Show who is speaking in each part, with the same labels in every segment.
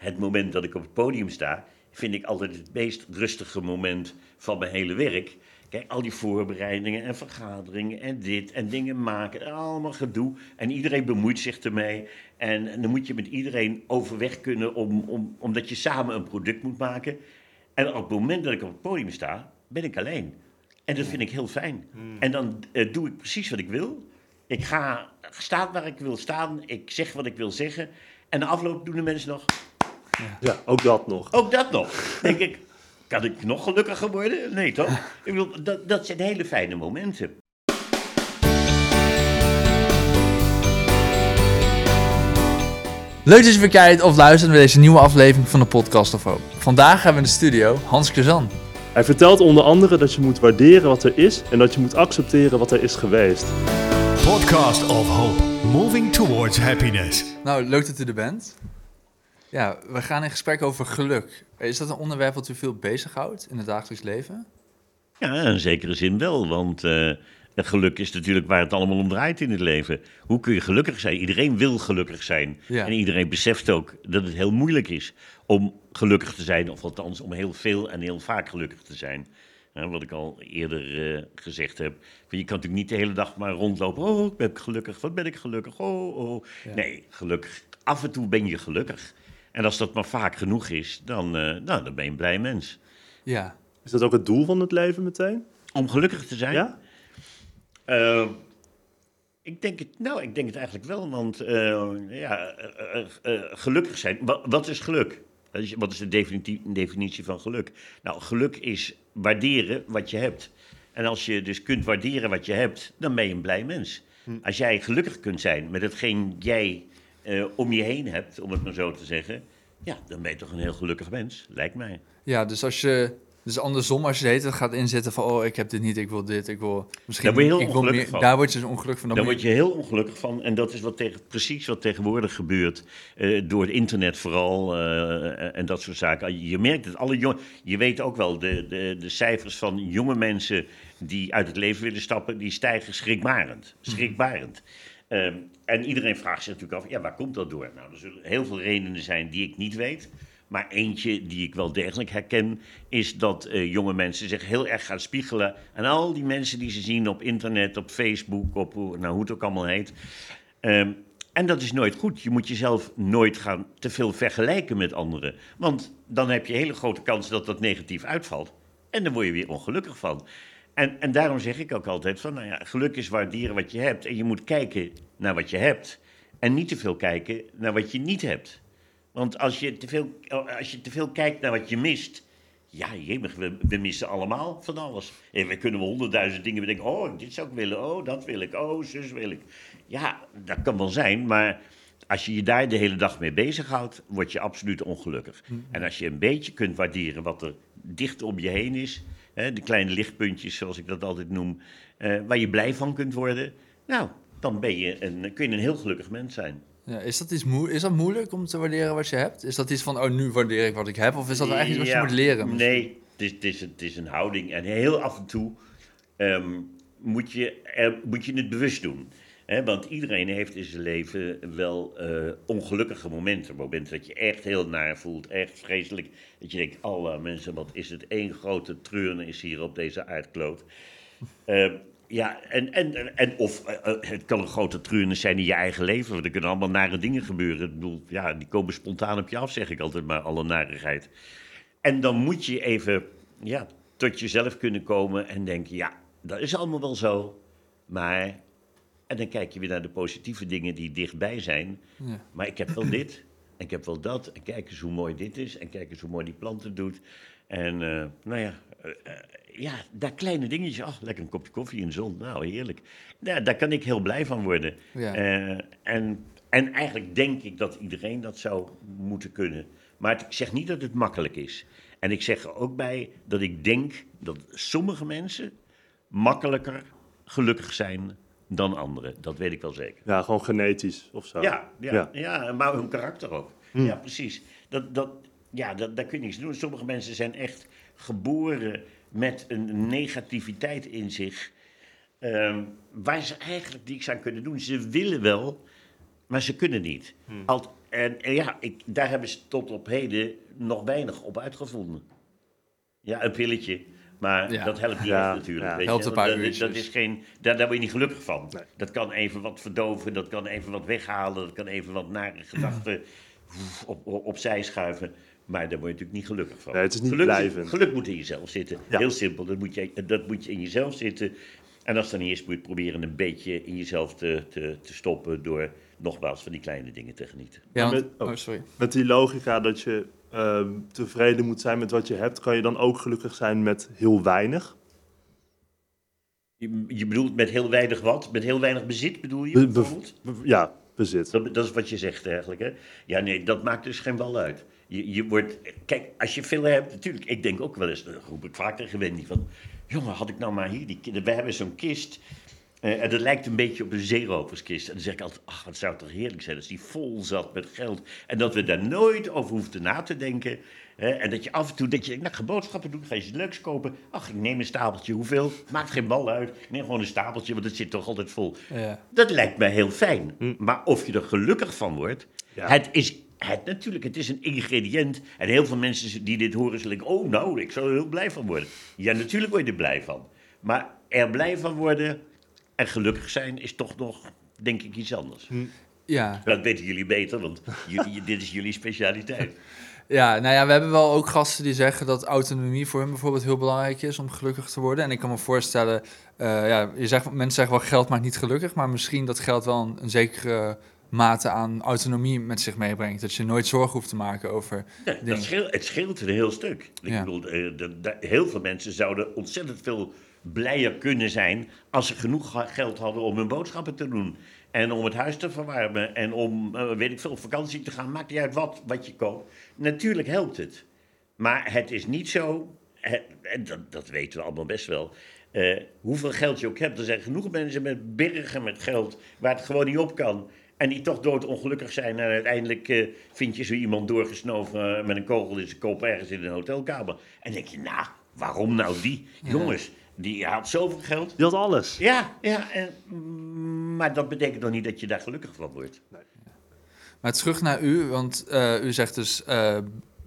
Speaker 1: het moment dat ik op het podium sta, vind ik altijd het meest rustige moment van mijn hele werk. Kijk, al die voorbereidingen en vergaderingen en dit en dingen maken, en allemaal gedoe. En iedereen bemoeit zich ermee. En dan moet je met iedereen overweg kunnen, om, om, omdat je samen een product moet maken. En op het moment dat ik op het podium sta, ben ik alleen. En dat vind ik heel fijn. En dan eh, doe ik precies wat ik wil. Ik ga staan waar ik wil staan. Ik zeg wat ik wil zeggen. En de afloop doen de mensen nog.
Speaker 2: Ja, ook dat nog.
Speaker 1: Ook dat nog. denk ik, kan ik nog gelukkiger worden? Nee, toch? Ik bedoel, dat, dat zijn hele fijne momenten.
Speaker 3: Leuk dat je weer kijkt of luistert naar deze nieuwe aflevering van de Podcast of Hoop. Vandaag hebben we in de studio Hans Kazan.
Speaker 2: Hij vertelt onder andere dat je moet waarderen wat er is en dat je moet accepteren wat er is geweest.
Speaker 4: Podcast of Hope, moving towards happiness.
Speaker 3: Nou, leuk dat u er bent. Ja, we gaan in gesprek over geluk. Is dat een onderwerp wat u veel bezighoudt in het dagelijks leven?
Speaker 1: Ja, in zekere zin wel, want eh, het geluk is natuurlijk waar het allemaal om draait in het leven. Hoe kun je gelukkig zijn? Iedereen wil gelukkig zijn.
Speaker 3: Ja.
Speaker 1: En iedereen beseft ook dat het heel moeilijk is om gelukkig te zijn, of althans om heel veel en heel vaak gelukkig te zijn. Wat ik al eerder eh, gezegd heb. Je kan natuurlijk niet de hele dag maar rondlopen. Oh, ik ben gelukkig. Wat ben ik gelukkig? Oh, oh.
Speaker 3: Ja.
Speaker 1: Nee, gelukkig. Af en toe ben je gelukkig. En als dat maar vaak genoeg is, dan, eh, nou, dan ben je een blij mens.
Speaker 3: Ja.
Speaker 2: Is dat ook het doel van het leven meteen?
Speaker 1: Om gelukkig te zijn?
Speaker 2: Ja?
Speaker 1: Eh, ik, denk het, nou, ik denk het eigenlijk wel, want eh, ja, eh, eh, eh, gelukkig zijn. Wat, wat is geluk? Wat is de definiti- definitie van geluk? Nou, geluk is waarderen wat je hebt. En als je dus kunt waarderen wat je hebt, dan ben je een blij mens. Als jij gelukkig kunt zijn met hetgeen jij eh, om je heen hebt, om het maar zo te zeggen, ja, dan ben je toch een heel gelukkig mens, lijkt mij.
Speaker 3: Ja, dus als je... Dus andersom, als je de hele tijd gaat inzetten van... Oh, ik heb dit niet, ik wil dit, ik wil... Misschien,
Speaker 1: Daar word je heel ongelukkig
Speaker 3: meer-
Speaker 1: van.
Speaker 3: Daar word je dus ongelukkig van. Dan
Speaker 1: Daar word je heel ongelukkig van. En dat is wat tegen, precies wat tegenwoordig gebeurt. eh, door het internet vooral. eh, en dat soort zaken. Je merkt het. Alle jong, je weet ook wel, de, de, de cijfers van jonge mensen die uit het leven willen stappen, die stijgen schrikbarend. Schrikbarend. Ehm, en iedereen vraagt zich natuurlijk af, ja, waar komt dat door? Nou, er zullen heel veel redenen zijn die ik niet weet. Maar eentje die ik wel degelijk herken, is dat eh, jonge mensen zich heel erg gaan spiegelen aan al die mensen die ze zien op internet, op Facebook, op nou, hoe het ook allemaal heet. Ehm, en dat is nooit goed. Je moet jezelf nooit gaan te veel vergelijken met anderen. Want dan heb je hele grote kans dat dat negatief uitvalt. En dan word je weer ongelukkig van. En, en daarom zeg ik ook altijd van, nou ja, geluk is waarderen wat je hebt. En je moet kijken naar wat je hebt. En niet te veel kijken naar wat je niet hebt. Want als je te veel, als je te veel kijkt naar wat je mist... Ja, jemig, we, we missen allemaal van alles. En we kunnen honderdduizend dingen bedenken. Oh, dit zou ik willen. Oh, dat wil ik. Oh, zus wil ik. Ja, dat kan wel zijn, maar als je je daar de hele dag mee bezighoudt, word je absoluut ongelukkig. En als je een beetje kunt waarderen wat er dicht om je heen is, hè, de kleine lichtpuntjes, zoals ik dat altijd noem, eh, waar je blij van kunt worden, nou, dan ben je een, kun je een heel gelukkig mens zijn.
Speaker 3: Ja, is, dat iets moe is dat moeilijk om te waarderen wat je hebt? Is dat iets van, oh, nu waardeer ik wat ik heb? Of is dat echt iets wat je moet leren?
Speaker 1: Nee, het is, het, is, het is een houding. En heel af en toe ehm, moet, je, er, moet je het bewust doen. Want iedereen heeft in zijn leven wel eh, ongelukkige momenten. Momenten dat je echt heel naar voelt, echt vreselijk. Dat je denkt, alle mensen, wat is het één grote treurnis hier op deze aardkloot. Ehm, ja, en, en, en of eh, eh, het kan een grote treurnis zijn in je eigen leven. Want er kunnen allemaal nare dingen gebeuren. Ik bedoel, ja, die komen spontaan op je af, zeg ik altijd maar, alle narigheid. En dan moet je even ja, tot jezelf kunnen komen en denken: ja, dat is allemaal wel zo. Maar. En dan kijk je weer naar de positieve dingen die dichtbij zijn.
Speaker 3: Ja.
Speaker 1: Maar ik heb wel dit. En ik heb wel dat. En kijk eens hoe mooi dit is. En kijk eens hoe mooi die plant het doet. En eh, nou ja, eh, ja, daar kleine dingetjes. Ach, lekker een kopje koffie in de zon. Nou, heerlijk. Ja, daar kan ik heel blij van worden.
Speaker 3: Ja.
Speaker 1: Eh, en, en eigenlijk denk ik dat iedereen dat zou moeten kunnen. Maar het- ik zeg niet dat het makkelijk is. En ik zeg er ook bij dat ik denk dat sommige mensen makkelijker gelukkig zijn dan anderen. Dat weet ik wel zeker.
Speaker 2: Ja, gewoon genetisch of zo.
Speaker 1: Ja, ja,
Speaker 2: Ja.
Speaker 1: ja. maar hun karakter ook. Ja, precies. Dat, dat, ja, dat, daar kun je niks doen. Sommige mensen zijn echt geboren met een negativiteit in zich. ehm, waar ze eigenlijk niks aan kunnen doen. Ze willen wel, maar ze kunnen niet. Alt- en, en ja, ik, daar hebben ze tot op heden nog weinig op uitgevonden. Ja, een pilletje. Maar
Speaker 3: Ja.
Speaker 1: dat helpt niet
Speaker 2: Ja,
Speaker 1: natuurlijk.
Speaker 2: ja.
Speaker 1: weet
Speaker 3: Helpt
Speaker 1: je.
Speaker 3: een paar
Speaker 1: dat, is geen, daar, daar word je niet gelukkig van.
Speaker 2: Nee.
Speaker 1: Dat kan even wat verdoven, dat kan even wat weghalen, dat kan even wat nare gedachten op, op, opzij schuiven. Maar daar word je natuurlijk niet gelukkig van.
Speaker 2: Nee, het is niet
Speaker 1: geluk,
Speaker 2: blijvend.
Speaker 1: Geluk moet in jezelf zitten.
Speaker 2: Ja.
Speaker 1: Heel simpel, dat moet, je, dat moet je in jezelf zitten. En als dan eerst moet je proberen een beetje in jezelf te, te, te stoppen door nogmaals van die kleine dingen te genieten.
Speaker 3: Ja, want-
Speaker 2: met- oh.
Speaker 3: oh, sorry.
Speaker 2: Met die logica dat je ehm, tevreden moet zijn met wat je hebt, kan je dan ook gelukkig zijn met heel weinig?
Speaker 1: Je, je bedoelt met heel weinig wat? Met heel weinig bezit bedoel je
Speaker 2: Be- be-
Speaker 1: bijvoorbeeld?
Speaker 2: Be- Ja, bezit.
Speaker 1: Dat, dat is wat je zegt eigenlijk, hè? Ja, nee, dat maakt dus geen bal uit. Je, je wordt... Kijk, als je veel hebt, natuurlijk... Ik denk ook wel eens, dat roep ik vaak tegen Wendy, van... Jongen, had ik nou maar hier die... We hebben zo'n kist... eh, en dat lijkt een beetje op een zeeroverskist. En dan zeg ik altijd, ach, wat zou toch heerlijk zijn als die vol zat met geld. En dat we daar nooit over hoefden na te denken. Hè? En dat je af en toe, dat je, nou, ga boodschappen doen, ga je iets leuks kopen. Ach, ik neem een stapeltje, hoeveel? Maakt geen bal uit. Ik neem gewoon een stapeltje, want het zit toch altijd vol.
Speaker 3: Ja.
Speaker 1: Dat lijkt mij heel fijn. Maar of je er gelukkig van wordt,
Speaker 2: Ja.
Speaker 1: het is het, natuurlijk, het is een ingrediënt. En heel veel mensen die dit horen, zullen denken, oh nou, ik zou er heel blij van worden. Ja, natuurlijk word je er blij van. Maar er blij van worden en gelukkig zijn is toch nog, denk ik, iets anders.
Speaker 3: Ja.
Speaker 1: Dat weten jullie beter, want jullie, dit is jullie specialiteit.
Speaker 3: ja, nou ja, we hebben wel ook gasten die zeggen dat autonomie voor hun bijvoorbeeld heel belangrijk is om gelukkig te worden. En ik kan me voorstellen, eh, ja, je zegt, mensen zeggen wel geld maakt niet gelukkig, maar misschien dat geld wel een, een zekere mate aan autonomie met zich meebrengt. Dat je nooit zorgen hoeft te maken over
Speaker 1: Ja, dat scheelt, het scheelt een heel stuk. Ik
Speaker 3: Ja.
Speaker 1: bedoel, eh, de- de- heel veel mensen zouden ontzettend veel blijer kunnen zijn als ze genoeg geld hadden om hun boodschappen te doen. En om het huis te verwarmen en om, eh, weet ik veel, op vakantie te gaan. Maakt niet uit wat, wat je koopt. Natuurlijk helpt het. Maar het is niet zo, het- en dat, dat weten we allemaal best wel. eh, hoeveel geld je ook hebt, er zijn genoeg mensen met bergen met geld waar het gewoon niet op kan. En die toch doodongelukkig zijn. En uiteindelijk eh, vind je zo iemand doorgesnoven met een kogel in zijn kop ergens in een hotelkamer. En denk je, nou, waarom nou die? Jongens, die had zoveel geld.
Speaker 2: Die had alles.
Speaker 1: Ja, ja, en, mm, maar dat betekent nog niet dat je daar gelukkig van wordt.
Speaker 3: Maar terug naar u, want eh, u zegt dus eh,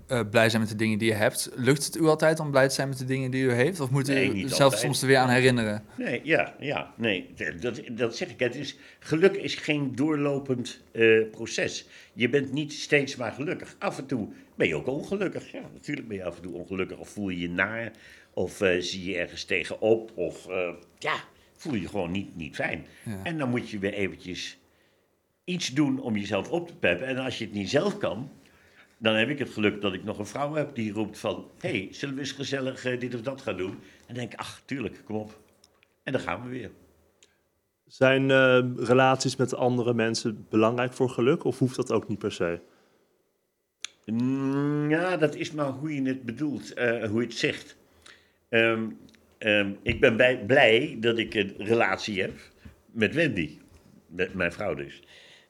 Speaker 3: eh, blij zijn met de dingen die je hebt. Lukt het u altijd om blij te zijn met de dingen die u heeft? Of moet
Speaker 1: Nee,
Speaker 3: u
Speaker 1: niet
Speaker 3: zelf soms er weer aan herinneren?
Speaker 1: Nee, ja, ja, nee, dat, dat zeg ik. Het is, geluk is geen doorlopend eh, proces. Je bent niet steeds maar gelukkig. Af en toe ben je ook ongelukkig. Ja, natuurlijk ben je af en toe ongelukkig. Of voel je je naar, of eh, zie je ergens tegenop, of eh, ja, voel je gewoon niet, niet fijn.
Speaker 3: Ja.
Speaker 1: En dan moet je weer eventjes iets doen om jezelf op te peppen. En als je het niet zelf kan, dan heb ik het geluk dat ik nog een vrouw heb die roept van... hé, hey, zullen we eens gezellig eh, dit of dat gaan doen? En dan denk ik, ach, tuurlijk, kom op. En dan gaan we weer.
Speaker 2: Zijn relaties met andere mensen belangrijk voor geluk of hoeft dat ook niet per se?
Speaker 1: Mm, Ja, dat is maar hoe je het bedoelt, hoe je het zegt. Ehm, ehm, ik ben bij- blij dat ik een relatie heb met Wendy, met mijn vrouw dus.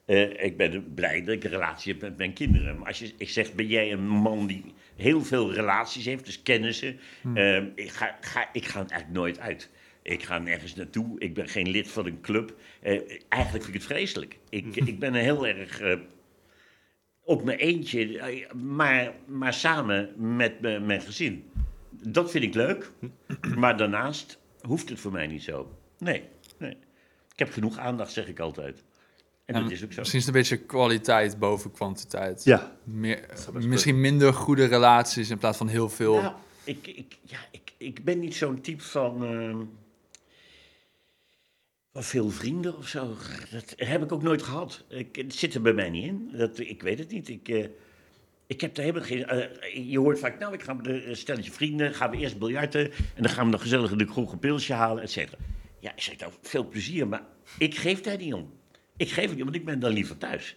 Speaker 1: Eh, ik ben blij dat ik een relatie heb met mijn kinderen. Maar als je, ik zeg, ben jij een man die heel veel relaties heeft, dus kennissen? Ehm, ik, ga, ga, ik ga eigenlijk nooit uit. Ik ga nergens naartoe. Ik ben geen lid van een club. Eh, eigenlijk vind ik het vreselijk. Ik, ik ben heel erg eh, op mijn eentje, maar, maar samen met me- mijn gezin. Dat vind ik leuk, maar daarnaast hoeft het voor mij niet zo. Nee, nee. Ik heb genoeg aandacht, zeg ik altijd. En dat is ook zo.
Speaker 3: Misschien is het een beetje kwaliteit boven kwantiteit.
Speaker 2: Ja,
Speaker 3: Meer, misschien minder goede relaties in plaats van heel veel.
Speaker 1: Nou, ik, ik, ja, ik, ik ben niet zo'n type van, ehm, van veel vrienden of zo. Dat heb ik ook nooit gehad. Ik, het zit er bij mij niet in. Dat, ik weet het niet. Ik, eh, ik heb er helemaal geen... eh, je hoort vaak, nou, ik ga met een stelletje vrienden, gaan we eerst biljarten... en dan gaan we nog gezellig in de kroeg een pilsje halen, et cetera. Ja, ik zeg, nou, veel plezier, maar ik geef daar niet om. Ik geef het niet, want ik ben dan liever thuis.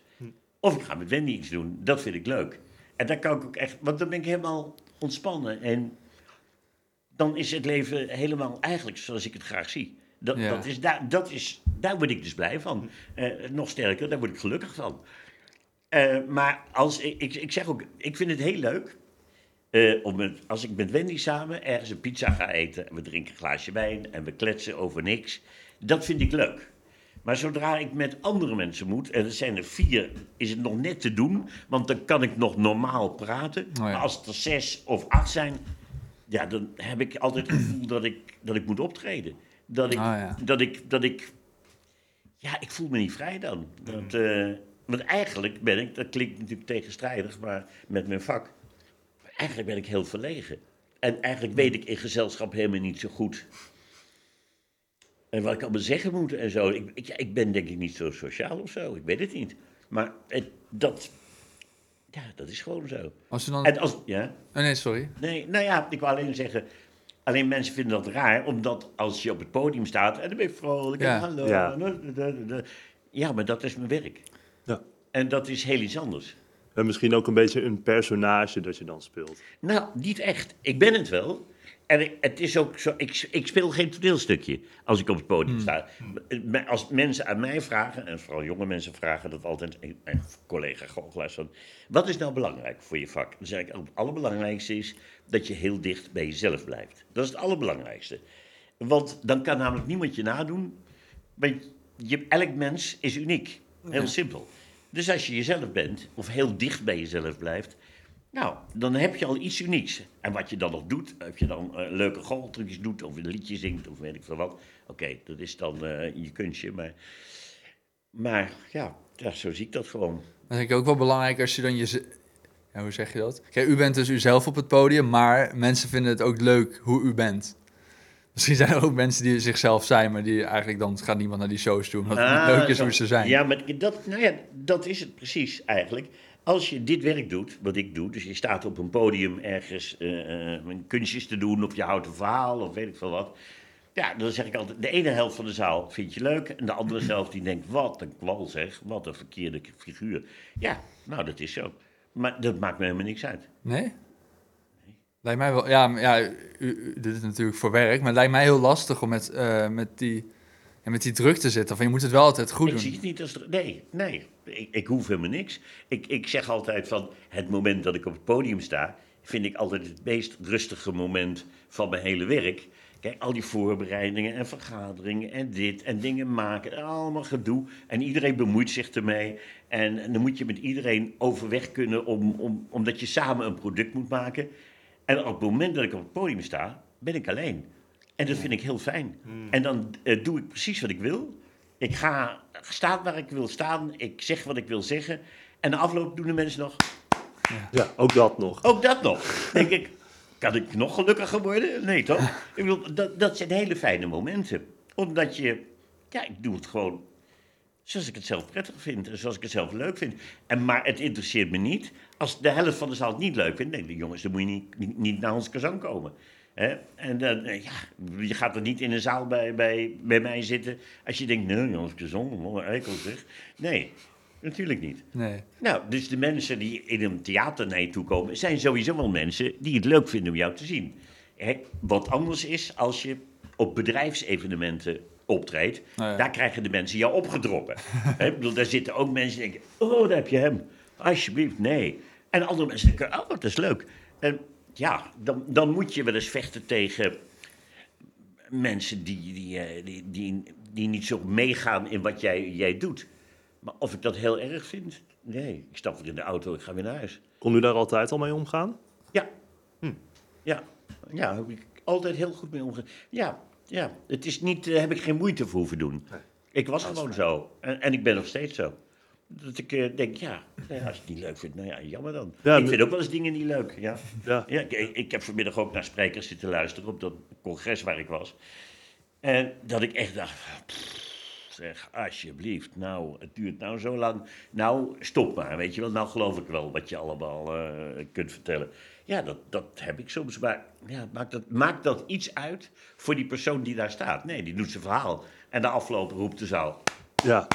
Speaker 1: Of ik ga met Wendy iets doen, dat vind ik leuk. En daar kan ik ook echt, want dan ben ik helemaal ontspannen. En dan is het leven helemaal eigenlijk zoals ik het graag zie. Dat,
Speaker 3: Ja.
Speaker 1: dat is, daar, dat is, daar word ik dus blij van. Eh, nog sterker, daar word ik gelukkig van. Eh, maar als, ik, ik, ik zeg ook, ik vind het heel leuk. eh, om met, als ik met Wendy samen ergens een pizza ga eten. En we drinken een glaasje wijn en we kletsen over niks. Dat vind ik leuk. Maar zodra ik met andere mensen moet, en er zijn er vier, is het nog net te doen. Want dan kan ik nog normaal praten.
Speaker 3: ja.
Speaker 1: Maar als het er zes of acht zijn, ja, dan heb ik altijd het gevoel dat ik, dat ik moet optreden. Dat ik,
Speaker 3: Ah, ja.
Speaker 1: dat ik, dat ik, ja, ik voel me niet vrij dan. Dat, eh, want eigenlijk ben ik, dat klinkt natuurlijk tegenstrijdig, maar met mijn vak, eigenlijk ben ik heel verlegen. En eigenlijk weet ik in gezelschap helemaal niet zo goed. En wat ik allemaal zeggen moet en zo. Ik, ik, ik ben denk ik niet zo sociaal of zo. Ik weet het niet. Maar het, dat, ja, dat is gewoon zo.
Speaker 3: Als je dan...
Speaker 1: En als, ja,
Speaker 3: Oh, nee, sorry.
Speaker 1: nee, nou ja, ik wil alleen zeggen. Alleen mensen vinden dat raar, omdat als je op het podium staat en dan ben je vrolijk en
Speaker 3: Ja.
Speaker 1: hallo.
Speaker 2: Ja.
Speaker 1: en Ja, maar dat is mijn werk.
Speaker 2: Ja.
Speaker 1: En dat is heel iets anders.
Speaker 2: En misschien ook een beetje een personage dat je dan speelt.
Speaker 1: Nou, niet echt. Ik ben het wel. En het is ook zo, ik, ik speel geen toneelstukje als ik op het podium sta. Maar Als mensen aan mij vragen, en vooral jonge mensen vragen dat altijd, en en collega goochelaars van, wat is nou belangrijk voor je vak? Dan zeg ik, het allerbelangrijkste is dat je heel dicht bij jezelf blijft. Dat is het allerbelangrijkste. Want dan kan namelijk niemand je nadoen. Want je, elk mens is uniek. Heel simpel. Dus als je jezelf bent, of heel dicht bij jezelf blijft, nou, dan heb je al iets unieks. En wat je dan nog doet, of je dan eh, leuke goocheltrucjes doet, of een liedje zingt, of weet ik veel wat. Oké, dat is dan eh, je kunstje, maar... Maar ja, zo zie ik dat gewoon.
Speaker 3: Dat denk ik ook wel belangrijk als je dan je... Hoe zeg je dat? Kijk, u bent dus uzelf op het podium, maar mensen vinden het ook leuk hoe u bent. Misschien zijn er ook mensen die zichzelf zijn, maar die eigenlijk dan gaat niemand naar die shows toe, omdat het niet
Speaker 1: Ah,
Speaker 3: leuk is
Speaker 1: zo.
Speaker 3: hoe ze zijn.
Speaker 1: Ja, maar dat, nou ja, dat is het precies eigenlijk. Als je dit werk doet, wat ik doe, dus je staat op een podium ergens eh, eh, kunstjes te doen, of je houdt een verhaal, of weet ik veel wat. Ja, dan zeg ik altijd, de ene helft van de zaal vind je leuk, en de andere helft die denkt, wat een kwal zeg, wat een verkeerde figuur. Ja, nou dat is zo. Maar dat maakt me helemaal niks uit.
Speaker 3: Nee? Lijkt mij wel, ja, ja u, u doet het natuurlijk voor werk, maar het lijkt mij heel lastig om met, eh, met, die, ja, met die druk te zitten. Of je moet het wel altijd goed
Speaker 1: ik
Speaker 3: doen.
Speaker 1: zie het niet als... Nee, nee. Ik, ik hoef helemaal niks. Ik, ik zeg altijd van het moment dat ik op het podium sta... vind ik altijd het meest rustige moment van mijn hele werk. Kijk, al die voorbereidingen en vergaderingen en dit en dingen maken. en Allemaal gedoe. En iedereen bemoeit zich ermee. En, en dan moet je met iedereen overweg kunnen... Om, om, omdat je samen een product moet maken. En op het moment dat ik op het podium sta, ben ik alleen. En dat vind ik heel fijn. En dan eh, doe ik precies wat ik wil. Ik ga staan waar ik wil staan. Ik zeg wat ik wil zeggen. En de afloop doen de mensen nog.
Speaker 2: Ja, ook dat nog.
Speaker 1: Ook dat nog. denk ik, kan ik nog gelukkiger worden? Nee, toch? Ik bedoel, dat, dat zijn hele fijne momenten. Omdat je, ja, ik doe het gewoon zoals ik het zelf prettig vind. En zoals ik het zelf leuk vind. En, maar het interesseert me niet. Als de helft van de zaal het niet leuk vindt, nee, jongens, dan moet je niet, niet, niet naar ons kazan komen. En dan, eh, ja, je gaat er niet in een zaal bij, bij, bij mij zitten als je denkt, nee, ons kazan, wat een eikel zeg. Nee, natuurlijk niet.
Speaker 3: Nee.
Speaker 1: Nou, dus de mensen die in een theater naar je toe komen, zijn sowieso wel mensen die het leuk vinden om jou te zien. Wat anders is als je op bedrijfsevenementen optreedt,
Speaker 3: Nou ja.
Speaker 1: daar krijgen de mensen jou opgedrokken. Hè, ik bedoel, daar zitten ook mensen die denken, oh, daar heb je hem. Alsjeblieft, nee. En andere mensen denken, oh, dat is leuk. En ja, dan, dan moet je wel eens vechten tegen mensen die, die, eh, die, die, die niet zo meegaan in wat jij, jij doet. Maar of ik dat heel erg vind? Nee, ik stap weer in de auto, ik ga weer naar huis.
Speaker 2: Kon u daar altijd al mee omgaan?
Speaker 1: Ja, ja, ja, heb ik altijd heel goed mee omgegaan. Ja, ja, het is niet, daar heb ik geen moeite voor hoeven doen. Ik was gewoon zo. En, en ik ben nog steeds zo. Dat ik eh, denk, ja, nou ja, als je het niet leuk vindt, nou ja, jammer dan.
Speaker 2: Ja,
Speaker 1: ik vind ook wel eens dingen niet leuk, ja.
Speaker 2: Ja.
Speaker 1: Ja, ik, ik heb vanmiddag ook naar sprekers zitten luisteren op dat congres waar ik was. En dat ik echt dacht, pff, zeg, alsjeblieft, nou, het duurt nou zo lang. Nou, stop maar, weet je wel. Nou geloof ik wel wat je allemaal eh, kunt vertellen. Ja, dat, dat heb ik soms, maar ja, maakt, dat, maakt dat iets uit voor die persoon die daar staat? Nee, die doet zijn verhaal. En de afloop roept de zaal.
Speaker 2: Ja.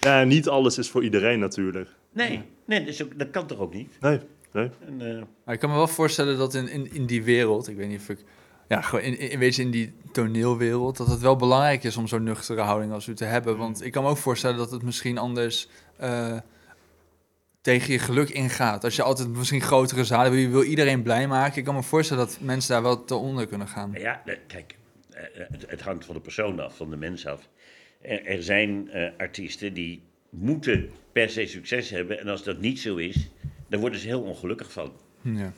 Speaker 2: Ja, en niet alles is voor iedereen natuurlijk.
Speaker 1: Nee, nee ook, dat kan toch ook niet?
Speaker 2: Nee, nee.
Speaker 1: En, eh,
Speaker 3: Maar ik kan me wel voorstellen dat in, in, in die wereld, ik weet niet of ik, ja, gewoon in, in, weet je, in die toneelwereld, dat het wel belangrijk is om zo'n nuchtere houding als u te hebben. Want ik kan me ook voorstellen dat het misschien anders eh, tegen je geluk ingaat. Als je altijd misschien grotere zalen wil, je wil iedereen blij maken. Ik kan me voorstellen dat mensen daar wel te onder kunnen gaan.
Speaker 1: Ja, kijk, eh, het, het hangt van de persoon af, van de mens af. Er, er zijn eh, artiesten die moeten per se succes hebben. En als dat niet zo is, dan worden ze heel ongelukkig van.
Speaker 3: Ja,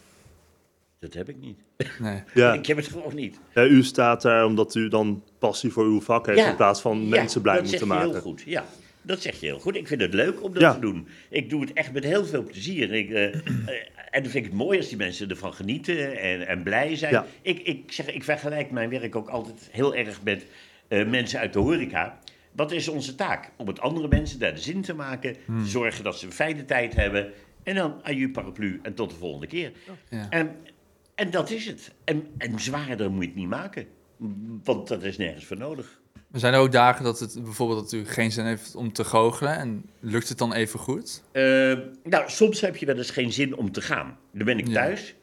Speaker 1: Dat heb ik niet.
Speaker 3: nee.
Speaker 2: Ja.
Speaker 1: Ik heb het gewoon niet.
Speaker 2: Ja, u staat daar omdat u dan passie voor uw vak heeft in plaats van
Speaker 1: Ja,
Speaker 2: mensen blij
Speaker 1: dat
Speaker 2: moeten
Speaker 1: zeg je
Speaker 2: maken.
Speaker 1: heel goed. Ja, dat zeg je heel goed. Ik vind het leuk om dat
Speaker 2: Ja.
Speaker 1: te doen. Ik doe het echt met heel veel plezier. Ik, eh, eh, en dan vind ik het mooi als die mensen ervan genieten en, en blij zijn.
Speaker 2: Ja.
Speaker 1: Ik, ik, zeg, ik vergelijk mijn werk ook altijd heel erg met eh, mensen uit de horeca. Wat is onze taak? Om het andere mensen daar de zin te maken.
Speaker 2: Hmm.
Speaker 1: Zorgen dat ze een fijne tijd hebben. En dan aju paraplu en tot de volgende keer.
Speaker 3: Ja.
Speaker 1: En, en dat is het. En, en zwaarder moet je het niet maken. Want dat is nergens voor nodig.
Speaker 3: Er zijn er ook dagen dat het bijvoorbeeld dat u geen zin heeft om te goochelen en lukt het dan even goed?
Speaker 1: Eh, nou, soms heb je wel eens geen zin om te gaan. Dan ben ik
Speaker 3: Ja.
Speaker 1: thuis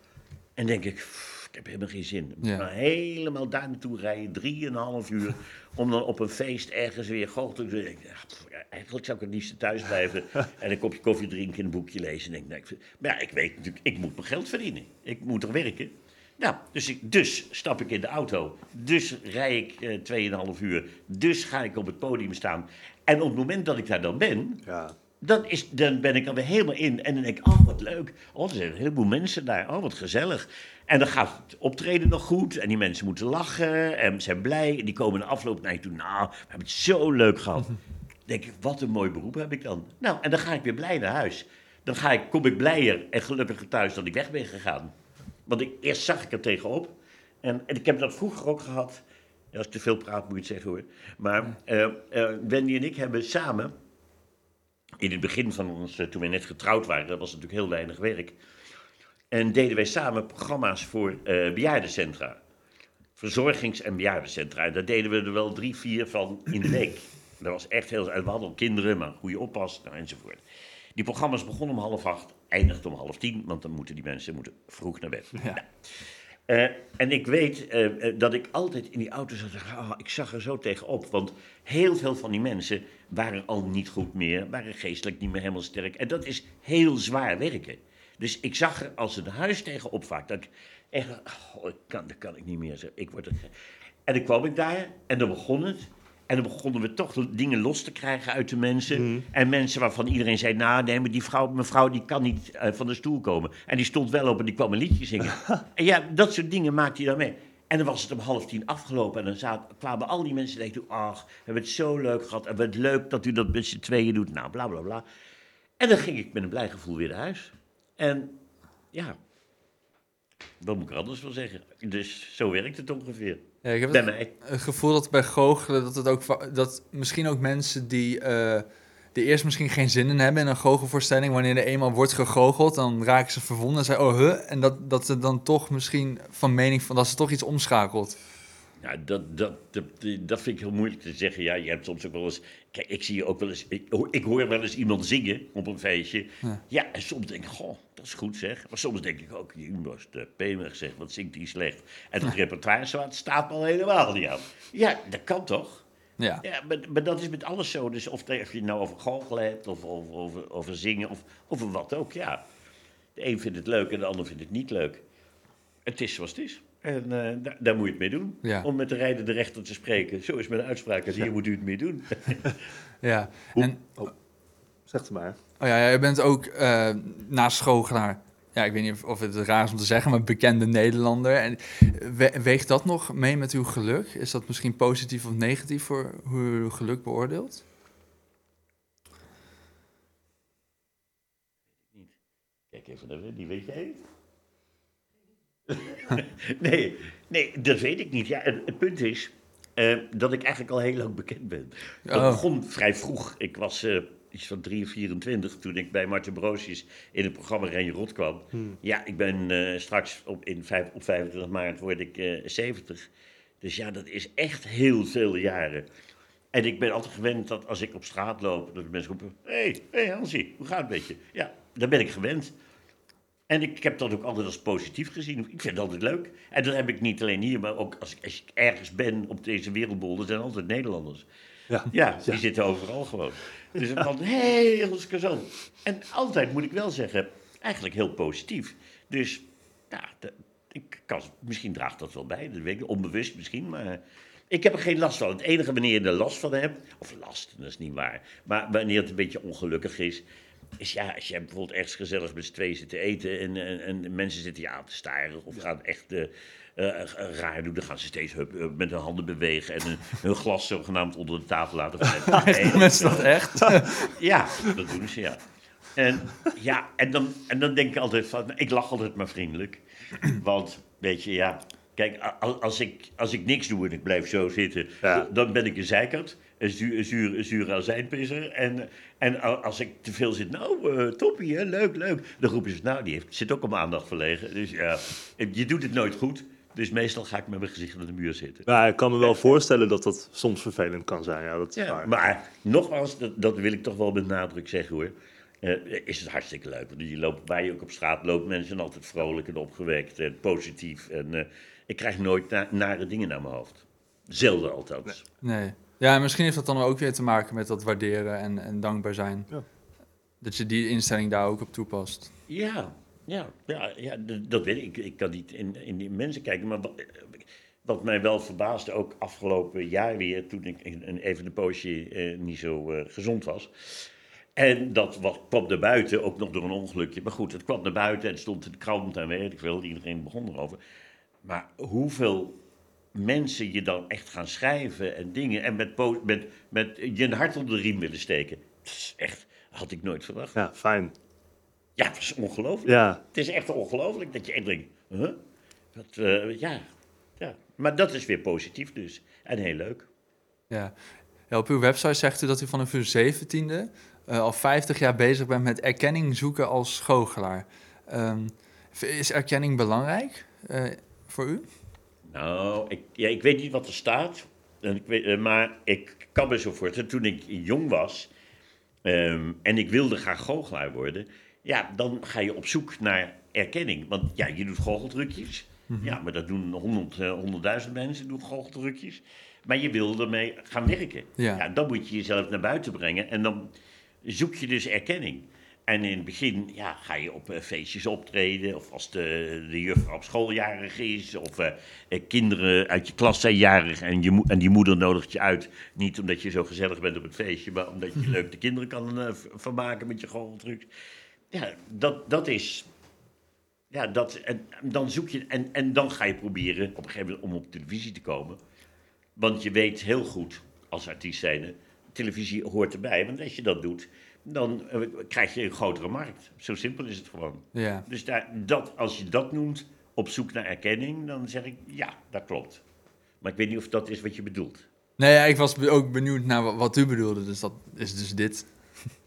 Speaker 1: en denk ik, "Pff, ik heb helemaal geen zin.
Speaker 3: Ja.
Speaker 1: maar helemaal daar naartoe rijden, drieënhalf uur, om dan op een feest ergens weer goochelen te doen. Ik denk, "Ah, pff, ja, Eigenlijk zou ik het liefst thuis blijven en een kopje koffie drinken en een boekje lezen. En denk, maar ja, ik weet natuurlijk, ik moet mijn geld verdienen. Ik moet er werken. Nou, dus, ik, dus stap ik in de auto. Dus rij ik eh 2,5 uur. Dus ga ik op het podium staan. En op het moment dat ik daar dan ben,
Speaker 2: Ja.
Speaker 1: Dan, is, dan ben ik alweer helemaal in. En dan denk ik, oh, wat leuk. Oh, er zijn een heleboel mensen daar. Oh, wat gezellig. En dan gaat het optreden nog goed. En die mensen moeten lachen. En zijn blij. En die komen in de afloop naar je toe. Nou, we hebben het zo leuk gehad. Dan denk ik, wat een mooi beroep heb ik dan. Nou, en dan ga ik weer blij naar huis. Dan ga ik, kom ik blijer en gelukkiger thuis dat ik weg ben gegaan. Want ik, eerst zag ik er tegenop. En, en ik heb dat vroeger ook gehad. Als ik te veel praat, moet je het zeggen hoor. Maar eh, eh, Wendy en ik hebben samen in het begin van ons, eh, toen we net getrouwd waren, dat was natuurlijk heel weinig werk. En deden wij samen programma's voor eh bejaardencentra. Verzorgings- en bejaardencentra. En daar deden we er wel drie, vier van in de week. Dat was echt heel... En we hadden ook kinderen, maar goede oppas nou, enzovoort. Die programma's begonnen om half acht, eindigden om half tien, want dan moeten die mensen moeten vroeg naar bed.
Speaker 3: Ja.
Speaker 1: Nou, eh, en ik weet eh, eh, dat ik altijd in die auto zat "Ah, ik zag er zo tegenop. Want heel veel van die mensen waren al niet goed meer, waren geestelijk niet meer helemaal sterk. En dat is heel zwaar werken. Dus ik zag er als een huis tegenop vaak. Dat ik echt, oh, kan, dat kan ik niet meer. Ik word en dan kwam ik daar en dan begon het. En dan begonnen we toch dingen los te krijgen uit de mensen. En mensen waarvan iedereen zei, nou nee, maar die vrouw, mevrouw die kan niet eh, van de stoel komen. En die stond wel op en die kwam een liedje zingen. en ja, dat soort dingen maakte hij dan mee. En dan was het om half tien afgelopen en dan zaten, kwamen al die mensen en dachten, ach, we hebben het zo leuk gehad. En wat leuk dat u dat met z'n tweeën doet. Nou, bla bla bla. En dan ging ik met een blij gevoel weer naar huis. En ja, wat moet ik er anders van zeggen? Dus zo werkt het ongeveer.
Speaker 3: Ja, ik heb
Speaker 1: Bij
Speaker 3: het,
Speaker 1: mij.
Speaker 3: het gevoel dat bij goochelen, dat, het ook, dat misschien ook mensen die, eh, die eerst misschien geen zin in hebben in een goochelvoorstelling, wanneer er eenmaal wordt gegoocheld, dan raken ze verwonderd en zeggen, oh, huh? En dat, dat ze dan toch misschien van mening van, dat ze toch iets omschakelt.
Speaker 1: Ja, dat, dat, dat, dat vind ik heel moeilijk te zeggen. Ja, je hebt soms ook wel eens. Kijk, ik zie ook wel eens. Ik, hoor- ik hoor wel eens iemand zingen op een feestje.
Speaker 3: Ja.
Speaker 1: Ja, en soms denk ik, goh, dat is goed zeg. Maar soms denk ik ook, die was de penig zeg, wat zingt die slecht. En het repertoire staat- staat me al helemaal niet aan. Ja, dat kan toch?
Speaker 3: Ja,
Speaker 1: Ja, maar, maar dat is met alles zo. Dus of, of je het nou over goochelen hebt, of over, over, over zingen, of over wat ook, ja. De een vindt het leuk en de ander vindt het niet leuk. Het is zoals het is. En eh, daar, daar moet je het mee doen.
Speaker 3: Ja.
Speaker 1: Om met de rijder de rechter te spreken. Zo is mijn uitspraak. En hier moet u het mee doen.
Speaker 3: ja.
Speaker 2: Hoe-
Speaker 3: En,
Speaker 2: oh, zeg het maar.
Speaker 3: Oh ja, je bent ook eh naast ja, ik weet niet of- of het raar is om te zeggen, maar bekende Nederlander. En we- weegt dat nog mee met uw geluk? Is dat misschien positief of negatief voor hoe u uw geluk beoordeelt?
Speaker 1: Kijk even naar die weet jij nee, nee, dat weet ik niet. Ja, het, het punt is eh, dat ik eigenlijk al heel lang bekend ben. Dat
Speaker 3: Oh.
Speaker 1: begon vrij vroeg. Ik was eh, iets van 3 of 24 toen ik bij Martin Broosjes in het programma Renje Rot kwam. Ja, ik ben eh, straks op, in vijf, op 25 maart word ik eh 70. Dus ja, dat is echt heel veel jaren. En ik ben altijd gewend dat als ik op straat loop, dat de mensen roepen: Hé, hey, hey Hansie, hoe gaat het met je? Ja, daar ben ik gewend. En ik heb dat ook altijd als positief gezien. Ik vind het altijd leuk. En dat heb ik niet alleen hier, maar ook als ik, als ik ergens ben op deze wereldbol. Er zijn altijd Nederlanders.
Speaker 2: Ja.
Speaker 1: Ja, die zitten overal gewoon. Dus van, hé, hey, kazan. En altijd moet ik wel zeggen, eigenlijk heel positief. Dus, ja, dat- ik kan, misschien draagt dat wel bij. Dat weet ik onbewust misschien, maar Ik heb er geen last van. Het enige wanneer je er last van hebt, of last, dat is niet waar, maar wanneer het een beetje ongelukkig is, is ja, als je bijvoorbeeld ergens gezellig met z'n tweeën zit te eten en, en, en mensen zitten je aan te staren of gaan echt raar doen, dan gaan ze steeds hup, hup, met hun handen bewegen en hun, hun glas zogenaamd onder de tafel laten vallen. Nee,
Speaker 3: Mensen dat echt?
Speaker 1: ja, dat doen ze, ja. En, ja, en, dan, en dan denk ik altijd van, ik lach altijd maar vriendelijk. Want, weet je, ja, kijk, als ik, als ik niks doe en ik blijf zo zitten,
Speaker 2: Ja.
Speaker 1: dan ben ik een zeikert, een zuur, zuur, zure azijnpisser. En, en als ik te veel zit, nou, eh, toppie, hè, leuk, leuk. Dan roepen ze, nou, die heeft, zit ook om aandacht verlegen. Dus ja, je doet het nooit goed. Dus meestal ga ik met mijn gezicht naar de muur zitten.
Speaker 2: Maar ik kan me wel voorstellen dat dat soms vervelend kan zijn. Ja, dat is
Speaker 1: Ja,
Speaker 2: waar.
Speaker 1: maar nogmaals, dat, dat wil ik toch wel met nadruk zeggen hoor. Eh, is het hartstikke leuk. Want je loopt, waar je ook op straat loopt, mensen zijn altijd vrolijk en opgewekt en positief. En eh, ik krijg nooit na- nare dingen naar mijn hoofd. Zelden althans.
Speaker 3: Nee. Ja, en misschien heeft dat dan ook weer te maken met dat waarderen en, en dankbaar zijn.
Speaker 2: Ja.
Speaker 3: Dat je die instelling daar ook op toepast.
Speaker 1: Ja, ja, ja, ja dat weet ik. Ik kan niet in, in die mensen kijken. Maar wat, wat mij wel verbaasde, ook afgelopen jaar weer, toen ik een- even een poosje eh, niet zo eh, gezond was. En dat was, kwam naar buiten, ook nog door een ongelukje. Maar goed, het kwam naar buiten en het stond in de krant en weet ik veel. Iedereen begon erover. Maar hoeveel mensen je dan echt gaan schrijven en dingen. En met, met, met je hart onder de riem willen steken. Dat is echt, had ik nooit verwacht.
Speaker 2: Ja, fijn.
Speaker 1: Ja, het is ongelooflijk.
Speaker 2: Ja,
Speaker 1: Het is echt ongelooflijk dat je echt denkt, huh? Dat, eh, ja, ja. Maar dat is weer positief dus. En heel leuk.
Speaker 3: Ja. ja, op uw website zegt u dat u vanaf uw zeventiende eh al 50 jaar bezig bent met erkenning zoeken als goochelaar. Ehm, is erkenning belangrijk eh, voor u?
Speaker 1: Nou, ik, ja, ik weet niet wat er staat. En ik weet, maar ik kan me zo voorstellen, toen ik jong was ehm, en ik wilde graag goochelaar worden, ja, dan ga je op zoek naar erkenning. Want ja, je doet goocheltrucjes. Ja, maar dat doen honderd, eh, honderdduizend mensen, doen goocheltrucjes. Maar je wil ermee gaan werken.
Speaker 3: Ja.
Speaker 1: dan moet je jezelf naar buiten brengen en dan zoek je dus erkenning. En in het begin ja, ga je op eh, feestjes optreden, of als de, de juffrouw op school jarig is, of eh, kinderen uit je klas zijn jarig en, je, en die moeder nodigt je uit. Niet omdat je zo gezellig bent op het feestje, maar omdat je leuk de kinderen kan vermaken met je goocheltrucs. Ja, dat, dat is. Ja, dat, en dan zoek je. En, en dan ga je proberen op een gegeven moment om op televisie te komen. Want je weet heel goed, als artiest zijnde, televisie hoort erbij. Want als je dat doet, dan eh, krijg je een grotere markt. Zo simpel is het gewoon.
Speaker 3: Ja.
Speaker 1: Dus daar, dat, als je dat noemt, op zoek naar erkenning, dan zeg ik ja, dat klopt. Maar ik weet niet of dat is wat je bedoelt.
Speaker 3: Nee, ja, ik was ook benieuwd naar wa- wat u bedoelde, dus dat is dus dit.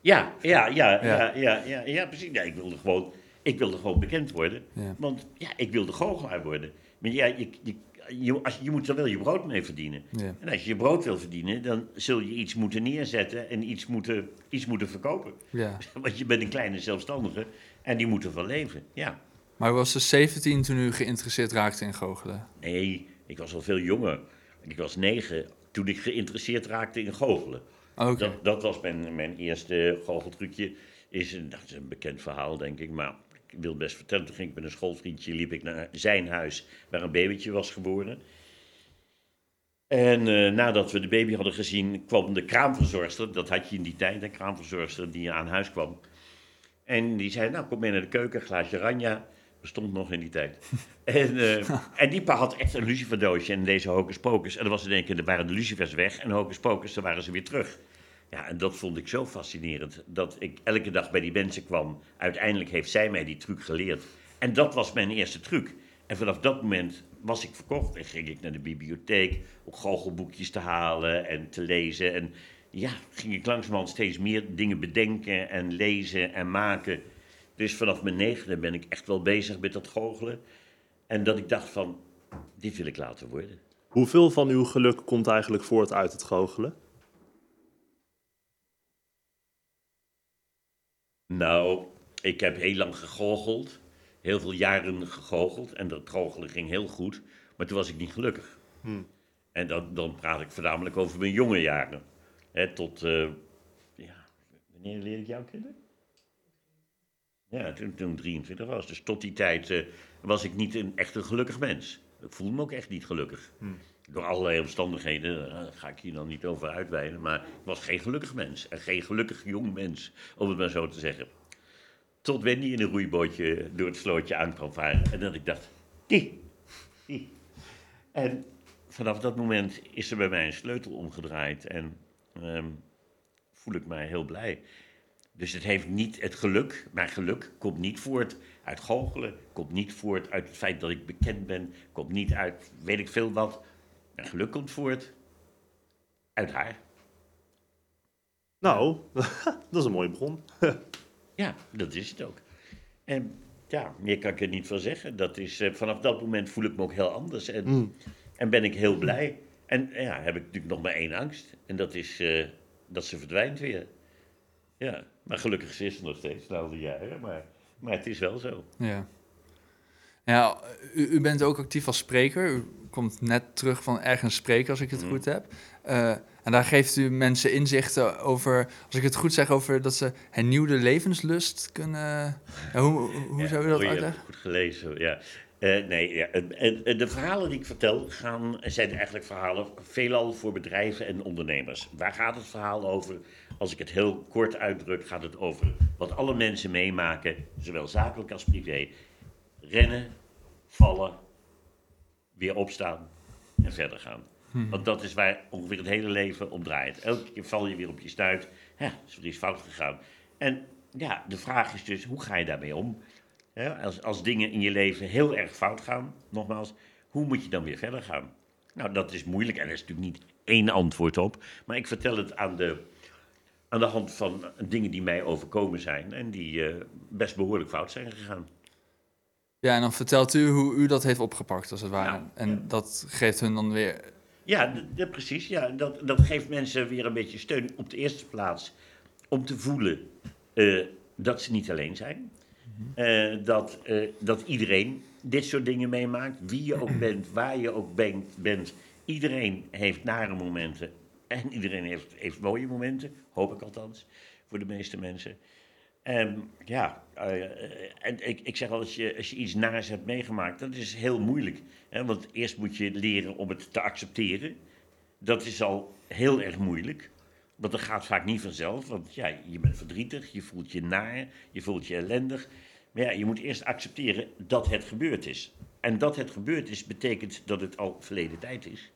Speaker 1: Ja, ja, ja, ja,
Speaker 3: Ja.
Speaker 1: ja, ja, precies. Ja, ik wilde gewoon, ik wilde gewoon bekend worden.
Speaker 3: Ja.
Speaker 1: Want ja, ik wilde goochelaar worden. Maar ja, je, je, je, als, je moet er wel je brood mee verdienen.
Speaker 3: Ja.
Speaker 1: En als je je brood wil verdienen, dan zul je iets moeten neerzetten en iets moeten, iets moeten verkopen.
Speaker 3: Ja.
Speaker 1: Want je bent een kleine zelfstandige en die moeten van leven. Ja.
Speaker 3: Maar was dus 17 toen u geïnteresseerd raakte in goochelen.
Speaker 1: Nee, ik was al veel jonger. Ik was negen toen ik geïnteresseerd raakte in goochelen.
Speaker 3: Oké.
Speaker 1: Dat, dat was mijn, mijn eerste goocheltrucje. Is dat is een bekend verhaal, denk ik. Maar ik wil best vertellen. Toen ging ik met een schoolvriendje liep ik naar zijn huis... waar een babytje was geboren. En eh, nadat we de baby hadden gezien... kwam de kraamverzorgster... dat had je in die tijd, een kraamverzorgster... die aan huis kwam. En die zei, nou, kom mee naar de keuken, glaasje ranja. Bestond nog in die tijd. en, eh, en die pa had echt een luciferdoosje en deze hocus pocus. En dan was in één waren de lucifers weg en hocus pocus, dan waren ze weer terug. Ja, en dat vond ik zo fascinerend. Dat ik elke dag bij die mensen kwam. Uiteindelijk heeft zij mij die truc geleerd. En dat was mijn eerste truc. En vanaf dat moment was ik verkocht. En ging ik naar de bibliotheek om goochelboekjes te halen en te lezen. En ja, ging ik langzamerhand steeds meer dingen bedenken en lezen en maken. Dus vanaf mijn negende ben ik echt wel bezig met dat goochelen. En dat ik dacht van, dit wil ik laten worden.
Speaker 2: hoeveel van uw geluk komt eigenlijk voort uit het goochelen?
Speaker 1: Nou, ik heb heel lang gegoocheld. Heel veel jaren gegoocheld. En dat goochelen ging heel goed. Maar toen was ik niet gelukkig.
Speaker 2: Hmm.
Speaker 1: En dan, dan praat ik voornamelijk over mijn jonge jaren. Hè, tot, eh, ja, wanneer leerde ik jou kennen? Ja, toen, toen ik 23 was. Dus tot die tijd eh, was ik niet een, echt een gelukkig mens. Ik voelde me ook echt niet gelukkig.
Speaker 2: Hmm.
Speaker 1: door allerlei omstandigheden, eh, daar ga ik hier dan niet over uitweiden, maar ik was geen gelukkig mens. En geen gelukkig jong mens, om het maar zo te zeggen. Tot Wendy in een roeibootje door het slootje aan kwam varen. En dat ik dacht, die, die. En vanaf dat moment is er bij mij een sleutel omgedraaid en ehm, voel ik mij heel blij. Dus het heeft niet het geluk, maar geluk komt niet voort uit goochelen, komt niet voort uit het feit dat ik bekend ben, komt niet uit weet ik veel wat. Maar geluk komt voort uit haar.
Speaker 2: Nou, dat is een mooie bron.
Speaker 1: Ja, dat is het ook. En ja, meer kan ik er niet van zeggen. Dat is, eh, vanaf dat moment voel ik me ook heel anders en,
Speaker 2: Mm.
Speaker 1: en ben ik heel blij. En ja, heb ik natuurlijk nog maar één angst. En dat is eh, dat ze verdwijnt weer. Ja, maar gelukkig is ze nog steeds na al die jaren. Maar, maar het is wel zo.
Speaker 3: Ja. Ja, u, u bent ook actief als spreker. U komt net terug van ergens spreken, als ik het
Speaker 1: Mhm.
Speaker 3: goed heb. Eh, en daar geeft u mensen inzichten over, als ik het goed zeg, over dat ze hernieuwde levenslust kunnen... Ja, hoe hoe
Speaker 1: Ja,
Speaker 3: zou u dat
Speaker 1: goeie,
Speaker 3: uitleggen?
Speaker 1: Goed gelezen, ja. Eh, nee, ja, de verhalen die ik vertel gaan, zijn eigenlijk verhalen veelal voor bedrijven en ondernemers. Waar gaat het verhaal over? Als ik het heel kort uitdruk, gaat het over wat alle mensen meemaken, zowel zakelijk als privé. Rennen, vallen, weer opstaan en verder gaan. Want dat is waar ongeveer het hele leven om draait. Elke keer val je weer op je stuit. Ja, is er iets fout gegaan. En ja, de vraag is dus, hoe ga je daarmee om? Als, als dingen in je leven heel erg fout gaan, nogmaals, hoe moet je dan weer verder gaan? Nou, dat is moeilijk en er is natuurlijk niet één antwoord op. Maar ik vertel het aan de, aan de hand van dingen die mij overkomen zijn en die eh, best behoorlijk fout zijn gegaan.
Speaker 3: Ja, en dan vertelt u hoe u dat heeft opgepakt, als het ware.
Speaker 1: Ja,
Speaker 3: en
Speaker 1: ja.
Speaker 3: dat geeft hun dan weer...
Speaker 1: Ja, precies. Ja, dat, dat geeft mensen weer een beetje steun op de eerste plaats om te voelen eh, dat ze niet alleen zijn. Dat, eh, dat iedereen dit soort dingen meemaakt. Wie je ook bent, waar je ook ben- bent. Iedereen heeft nare momenten. En iedereen heeft, heeft mooie momenten. Hoop ik althans. Voor de meeste mensen. En ja, eh, en ik, ik zeg al, als je, als je iets naars hebt meegemaakt, dat is heel moeilijk. Hè? Want eerst moet je leren om het te accepteren. Dat is al heel erg moeilijk. Want dat gaat vaak niet vanzelf. Want ja, je bent verdrietig, je voelt je naar, je voelt je ellendig. Maar ja, je moet eerst accepteren dat het gebeurd is. En dat het gebeurd is, betekent dat het al verleden tijd is.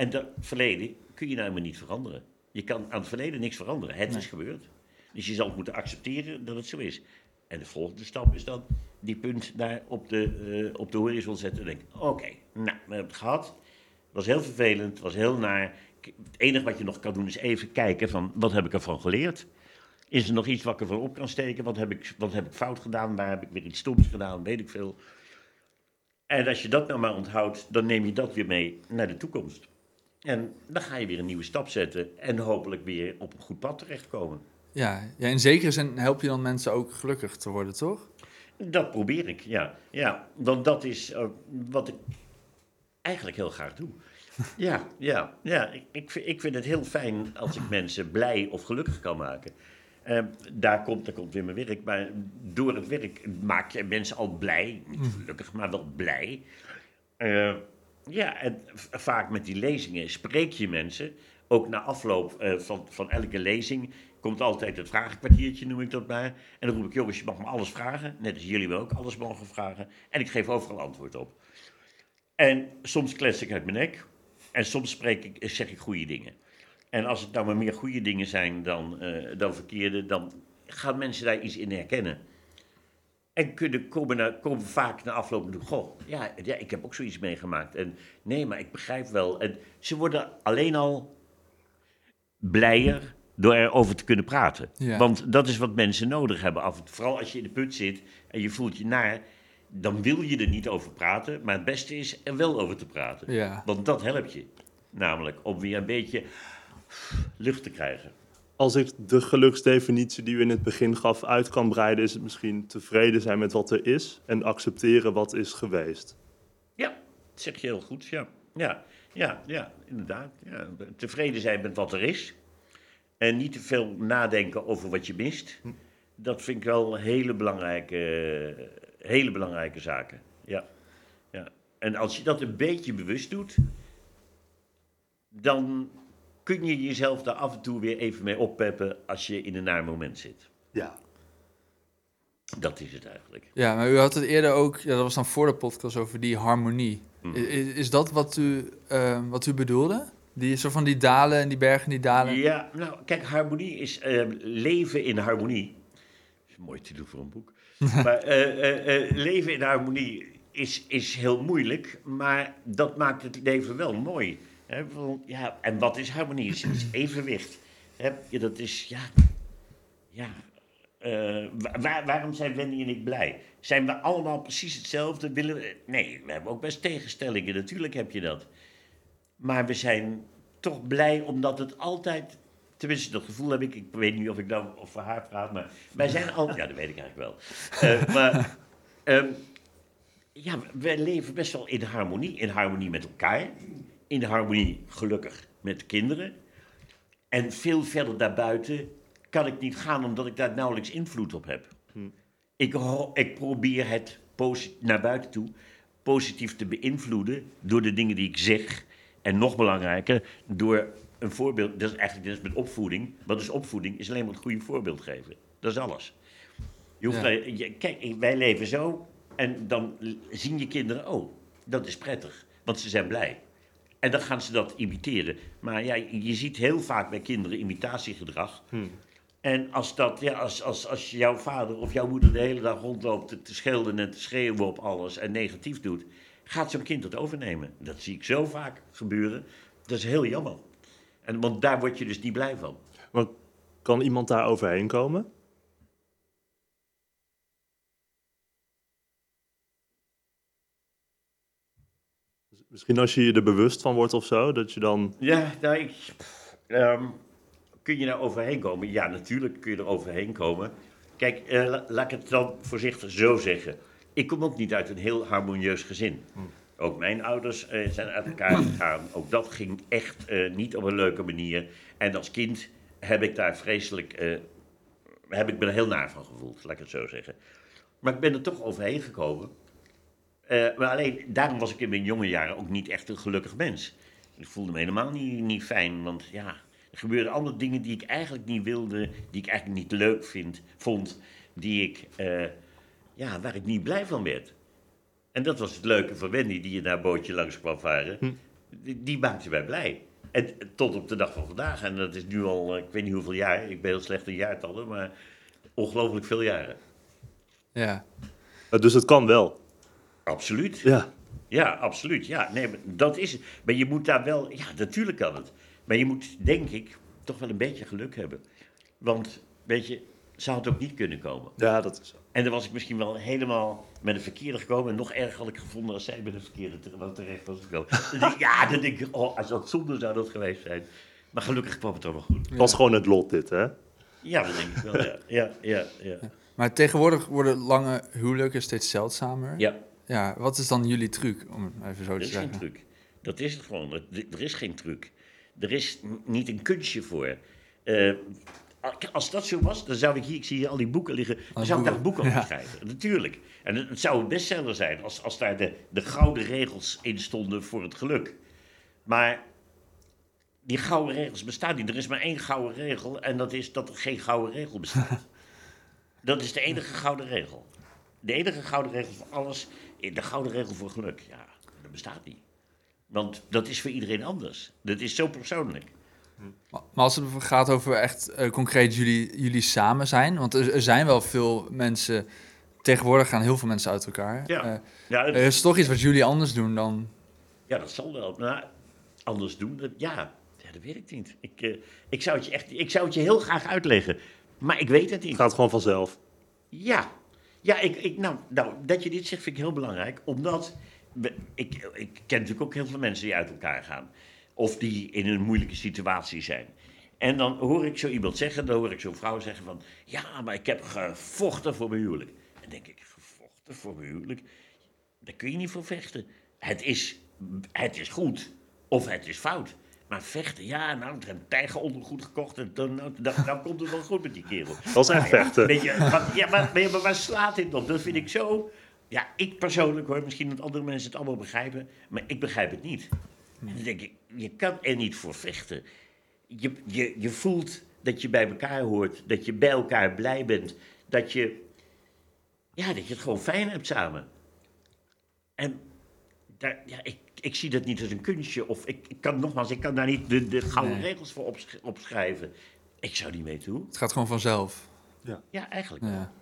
Speaker 1: En dat verleden kun je nou helemaal niet veranderen. Je kan aan het verleden niks veranderen. Het is gebeurd. Dus je zal het moeten accepteren dat het zo is. En de volgende stap is dan die punt daar op de, eh, op de horizon zetten en denken: oké, nou, we hebben het gehad. Het was heel vervelend, het was heel naar. Het enige wat je nog kan doen is even kijken van wat heb ik ervan geleerd? Is er nog iets wat ik ervan op kan steken? Wat heb ik, wat heb ik fout gedaan? Waar heb ik weer iets stoms gedaan? Weet ik veel. En als je dat nou maar onthoudt, dan neem je dat weer mee naar de toekomst. En dan ga je weer een nieuwe stap zetten en hopelijk weer op een goed pad terechtkomen.
Speaker 3: Ja, ja, in zekere zin help je dan mensen ook gelukkig te worden, toch?
Speaker 1: Dat probeer ik, ja. ja want dat is eh, wat ik eigenlijk heel graag doe. Ja, ja, ja. Ik, ik, vind- ik vind het heel fijn als ik mensen blij of gelukkig kan maken. Eh, daar, komt, daar komt weer mijn werk. Maar door het werk maak je mensen al blij. Niet gelukkig, maar wel blij. Eh, ja, en vaak met die lezingen spreek je mensen. Ook na afloop eh, van, van elke lezing komt altijd het vragenkwartiertje, noem ik dat maar. En dan roep ik, jongens, je mag me alles vragen. Net als jullie me ook alles mogen vragen. En ik geef overal antwoord op. En soms klets ik uit mijn nek. En soms spreek ik, zeg ik goede dingen. En als het nou maar meer goede dingen zijn dan, eh, dan verkeerde, dan gaan mensen daar iets in herkennen. En kunnen, komen, komen vaak na afloop en doen, goh, ja, ja, ik heb ook zoiets meegemaakt. En nee, maar ik begrijp wel. En ze worden alleen al blijer door erover te kunnen praten.
Speaker 3: Ja.
Speaker 1: Want dat is wat mensen nodig hebben. Af, vooral als je in de put zit en je voelt je naar, dan wil je er niet over praten. Maar het beste is er wel over te praten.
Speaker 3: Ja.
Speaker 1: Want dat helpt je. Namelijk om weer een beetje lucht te krijgen.
Speaker 2: Als ik de geluksdefinitie die u in het begin gaf uit kan breiden, is het misschien tevreden zijn met wat er is en accepteren wat is geweest.
Speaker 1: Ja, dat zeg je heel goed. Ja, ja, ja, ja inderdaad. Ja. Tevreden zijn met wat er is. En niet te veel nadenken over wat je mist. Dat vind ik wel hele belangrijke, hele belangrijke zaken. Ja. Ja. En als je dat een beetje bewust doet, dan kun je jezelf daar af en toe weer even mee oppeppen als je in een naar moment zit.
Speaker 2: Ja.
Speaker 1: Dat is het eigenlijk.
Speaker 3: Ja, maar u had het eerder ook, ja, dat was dan voor de podcast, over die harmonie.
Speaker 1: Mhm.
Speaker 3: I- i- Is, dat wat u, eh, wat u bedoelde? Die, zo van die dalen en die bergen die dalen?
Speaker 1: Ja, nou, kijk, harmonie is eh, leven in harmonie. is een mooi titel voor een boek. maar eh, eh, eh, leven in harmonie is, is heel moeilijk, maar dat maakt het leven wel mooi. Ja, en wat is harmonie? Het is evenwicht. Dat is, ja, ja. eh, wa- waar- waarom zijn Wendy en ik blij? Zijn we allemaal precies hetzelfde? Willen we, nee, we hebben ook best tegenstellingen. Natuurlijk heb je dat. Maar we zijn toch blij omdat het altijd. Tenminste, dat gevoel heb ik. Ik weet niet of ik nou of voor haar praat, maar wij zijn al. Ja, dat weet ik eigenlijk wel. Eh, maar ehm, ja, wij leven best wel in harmonie. In harmonie met elkaar. In harmonie, gelukkig, met de kinderen. En veel verder daarbuiten kan ik niet gaan omdat ik daar nauwelijks invloed op heb. Ik, ho- ik probeer het naar buiten toe positief te beïnvloeden door de dingen die ik zeg. En nog belangrijker, door een voorbeeld. Dat is eigenlijk dat is met opvoeding. Wat is opvoeding? Is alleen maar het goede voorbeeld geven. Dat is alles. Je hoeft
Speaker 3: Ja.
Speaker 1: daar- je- kijk, wij leven zo en dan zien je kinderen, oh, dat is prettig, want ze zijn blij. En dan gaan ze dat imiteren. Maar ja, je ziet heel vaak bij kinderen imitatiegedrag. En als, dat, ja, als, als, als jouw vader of jouw moeder de hele dag rondloopt te, te schelden en te schreeuwen op alles en negatief doet, gaat zo'n kind dat overnemen. Dat zie ik zo vaak gebeuren. Dat is heel jammer. En, want daar word je dus niet blij van.
Speaker 2: Maar kan iemand daar overheen komen? Misschien als je je er bewust van wordt of zo, dat je dan...
Speaker 1: Ja, nou, ik, ehm, kun je daar overheen komen? Ja, natuurlijk kun je er overheen komen. Kijk, eh, la- laat ik het dan voorzichtig zo zeggen. Ik kom ook niet uit een heel harmonieus gezin. Ook mijn ouders eh, zijn uit elkaar gegaan. Ook dat ging echt eh, niet op een leuke manier. En als kind heb ik daar vreselijk, heb ik me er heel naar van gevoeld, laat ik het zo zeggen. Maar ik ben er toch overheen gekomen. Eh, maar alleen, daarom was ik in mijn jonge jaren ook niet echt een gelukkig mens. Ik voelde me helemaal niet, niet fijn, want ja, er gebeurden andere dingen die ik eigenlijk niet wilde, die ik eigenlijk niet leuk vind, vond, die ik, eh, ja, waar ik niet blij van werd. En dat was het leuke van Wendy, die je naar bootje langs kwam varen. Die, die maakte mij blij. En tot op de dag van vandaag, en dat is nu al, eh, ik weet niet hoeveel jaar, ik ben heel slecht in jaartallen, maar ongelooflijk veel jaren.
Speaker 3: Ja.
Speaker 2: Eh, Dus het kan wel.
Speaker 1: Absoluut.
Speaker 2: Ja.
Speaker 1: Ja, absoluut. Ja, nee, maar dat is het. Maar je moet daar wel, ja, natuurlijk kan het. Maar je moet, denk ik, toch wel een beetje geluk hebben. Want, weet je, zou het ook niet kunnen komen.
Speaker 2: Ja, dat is zo.
Speaker 1: En dan was ik misschien wel helemaal met een verkeerde gekomen. En nog erger had ik gevonden als zij met een verkeerde terecht was gekomen. Dan denk ik, ja, dan denk ik, oh, als dat zonde zou dat geweest zijn. Maar gelukkig kwam het allemaal goed.
Speaker 2: Het was gewoon het lot dit, hè?
Speaker 1: Ja, dat denk ik wel, ja. Ja, ja, ja.
Speaker 3: Maar tegenwoordig worden lange huwelijken steeds zeldzamer.
Speaker 1: ja
Speaker 3: Ja, wat is dan jullie truc, om even zo
Speaker 1: Er
Speaker 3: te
Speaker 1: is geen
Speaker 3: zeggen?
Speaker 1: truc. Dat is het gewoon. Er, er is geen truc. Er is niet een kunstje voor. Eh, als dat zo was, dan zou ik hier, ik zie hier al die boeken liggen, dan zou ik daar een boek over
Speaker 3: Ja.
Speaker 1: schrijven. Natuurlijk. En het, het zou een bestseller zijn als, als daar de, de gouden regels in stonden voor het geluk. Maar die gouden regels bestaan niet. Er is maar één gouden regel en dat is dat er geen gouden regel bestaat. dat is de enige gouden regel. De enige gouden regel voor alles, de gouden regel voor geluk, ja, dat bestaat niet. Want dat is voor iedereen anders. Dat is zo persoonlijk.
Speaker 3: Maar maar als het gaat over echt eh, concreet jullie, jullie samen zijn, want er, er zijn wel veel mensen, tegenwoordig gaan heel veel mensen uit elkaar.
Speaker 1: Ja.
Speaker 3: Eh,
Speaker 1: Ja,
Speaker 3: er is toch iets wat jullie anders doen dan...
Speaker 1: ja, dat zal wel. Nou, anders doen, dat, ja, ja, dat weet ik niet. Ik, eh, ik, zou het je echt, ik zou het je heel graag uitleggen, maar ik weet het niet.
Speaker 2: Het gaat gewoon vanzelf.
Speaker 1: Ja, ja ik, ik, nou, nou, dat je dit zegt vind ik heel belangrijk. Omdat ik, ik ken natuurlijk ook heel veel mensen die uit elkaar gaan. Of die in een moeilijke situatie zijn. En dan hoor ik zo iemand zeggen, dan hoor ik zo'n vrouw zeggen van... Ja, maar ik heb gevochten voor mijn huwelijk. En dan denk ik, gevochten voor mijn huwelijk? Daar kun je niet voor vechten. Het is, het is goed of het is fout. Maar vechten, ja, nou, ik heb een tijgerondergoed gekocht en dan, nou, dan, dan komt het wel goed met die kerel.
Speaker 2: Dat is echt vechten.
Speaker 1: Weet je, wat- ja, maar, maar, maar waar slaat dit op? Dat vind ik zo... Ja, ik persoonlijk hoor, misschien dat andere mensen het allemaal begrijpen, maar ik begrijp het niet. En dan denk ik, je kan er niet voor vechten. Je, je, je voelt dat je bij elkaar hoort, dat je bij elkaar blij bent, dat je, ja, dat je het gewoon fijn hebt samen. En daar, ja, ik, ik zie dat niet als een kunstje. Of ik, ik kan nogmaals, ik kan daar niet de, de gouden
Speaker 3: Nee.
Speaker 1: regels voor opsch- opschrijven. Ik zou niet weten hoe.
Speaker 3: Het gaat gewoon vanzelf.
Speaker 1: Ja, eigenlijk wel.
Speaker 3: Ja,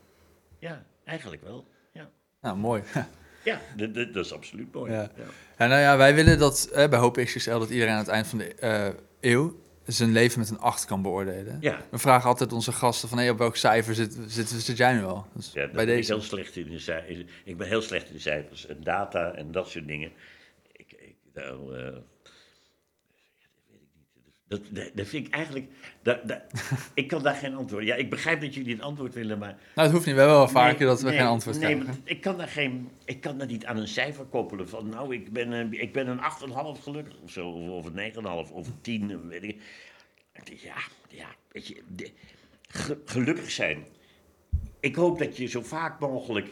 Speaker 1: Ja, eigenlijk wel. Ja,
Speaker 3: nou, mooi.
Speaker 1: ja dat, is absoluut mooi.
Speaker 3: Ja.
Speaker 1: Ja.
Speaker 3: Ja, nou ja, wij willen dat eh, bij Hoop XXL dat iedereen aan het eind van de eh, eeuw zijn leven met een 8 kan beoordelen.
Speaker 1: Ja.
Speaker 3: We vragen altijd onze gasten van hey, op welk cijfer zit, zit, zit jij nu al? Dus
Speaker 1: Ja,
Speaker 3: bij deze.
Speaker 1: Ik, heel slecht in de cij- ik ben heel slecht in de cijfers en data en dat soort dingen. Ik, ik, nou, eh, ja, dat weet ik niet. Dat, dat, dat vind ik eigenlijk. Dat, dat, ik kan daar geen antwoord. Ja, ik begrijp dat jullie een antwoord willen, maar.
Speaker 3: Nou, het hoeft niet. We hebben wel vaker
Speaker 1: Nee,
Speaker 3: dat we
Speaker 1: nee,
Speaker 3: geen antwoord
Speaker 1: nee,
Speaker 3: krijgen.
Speaker 1: maar ik kan daar geen. Ik kan daar niet aan een cijfer koppelen van. Nou, ik ben een, ik ben een 8,5 gelukkig of zo. Of, een 9,5 of een 10. Weet ik. Ja, ja, weet je. de- ge- gelukkig zijn. Ik hoop dat je zo vaak mogelijk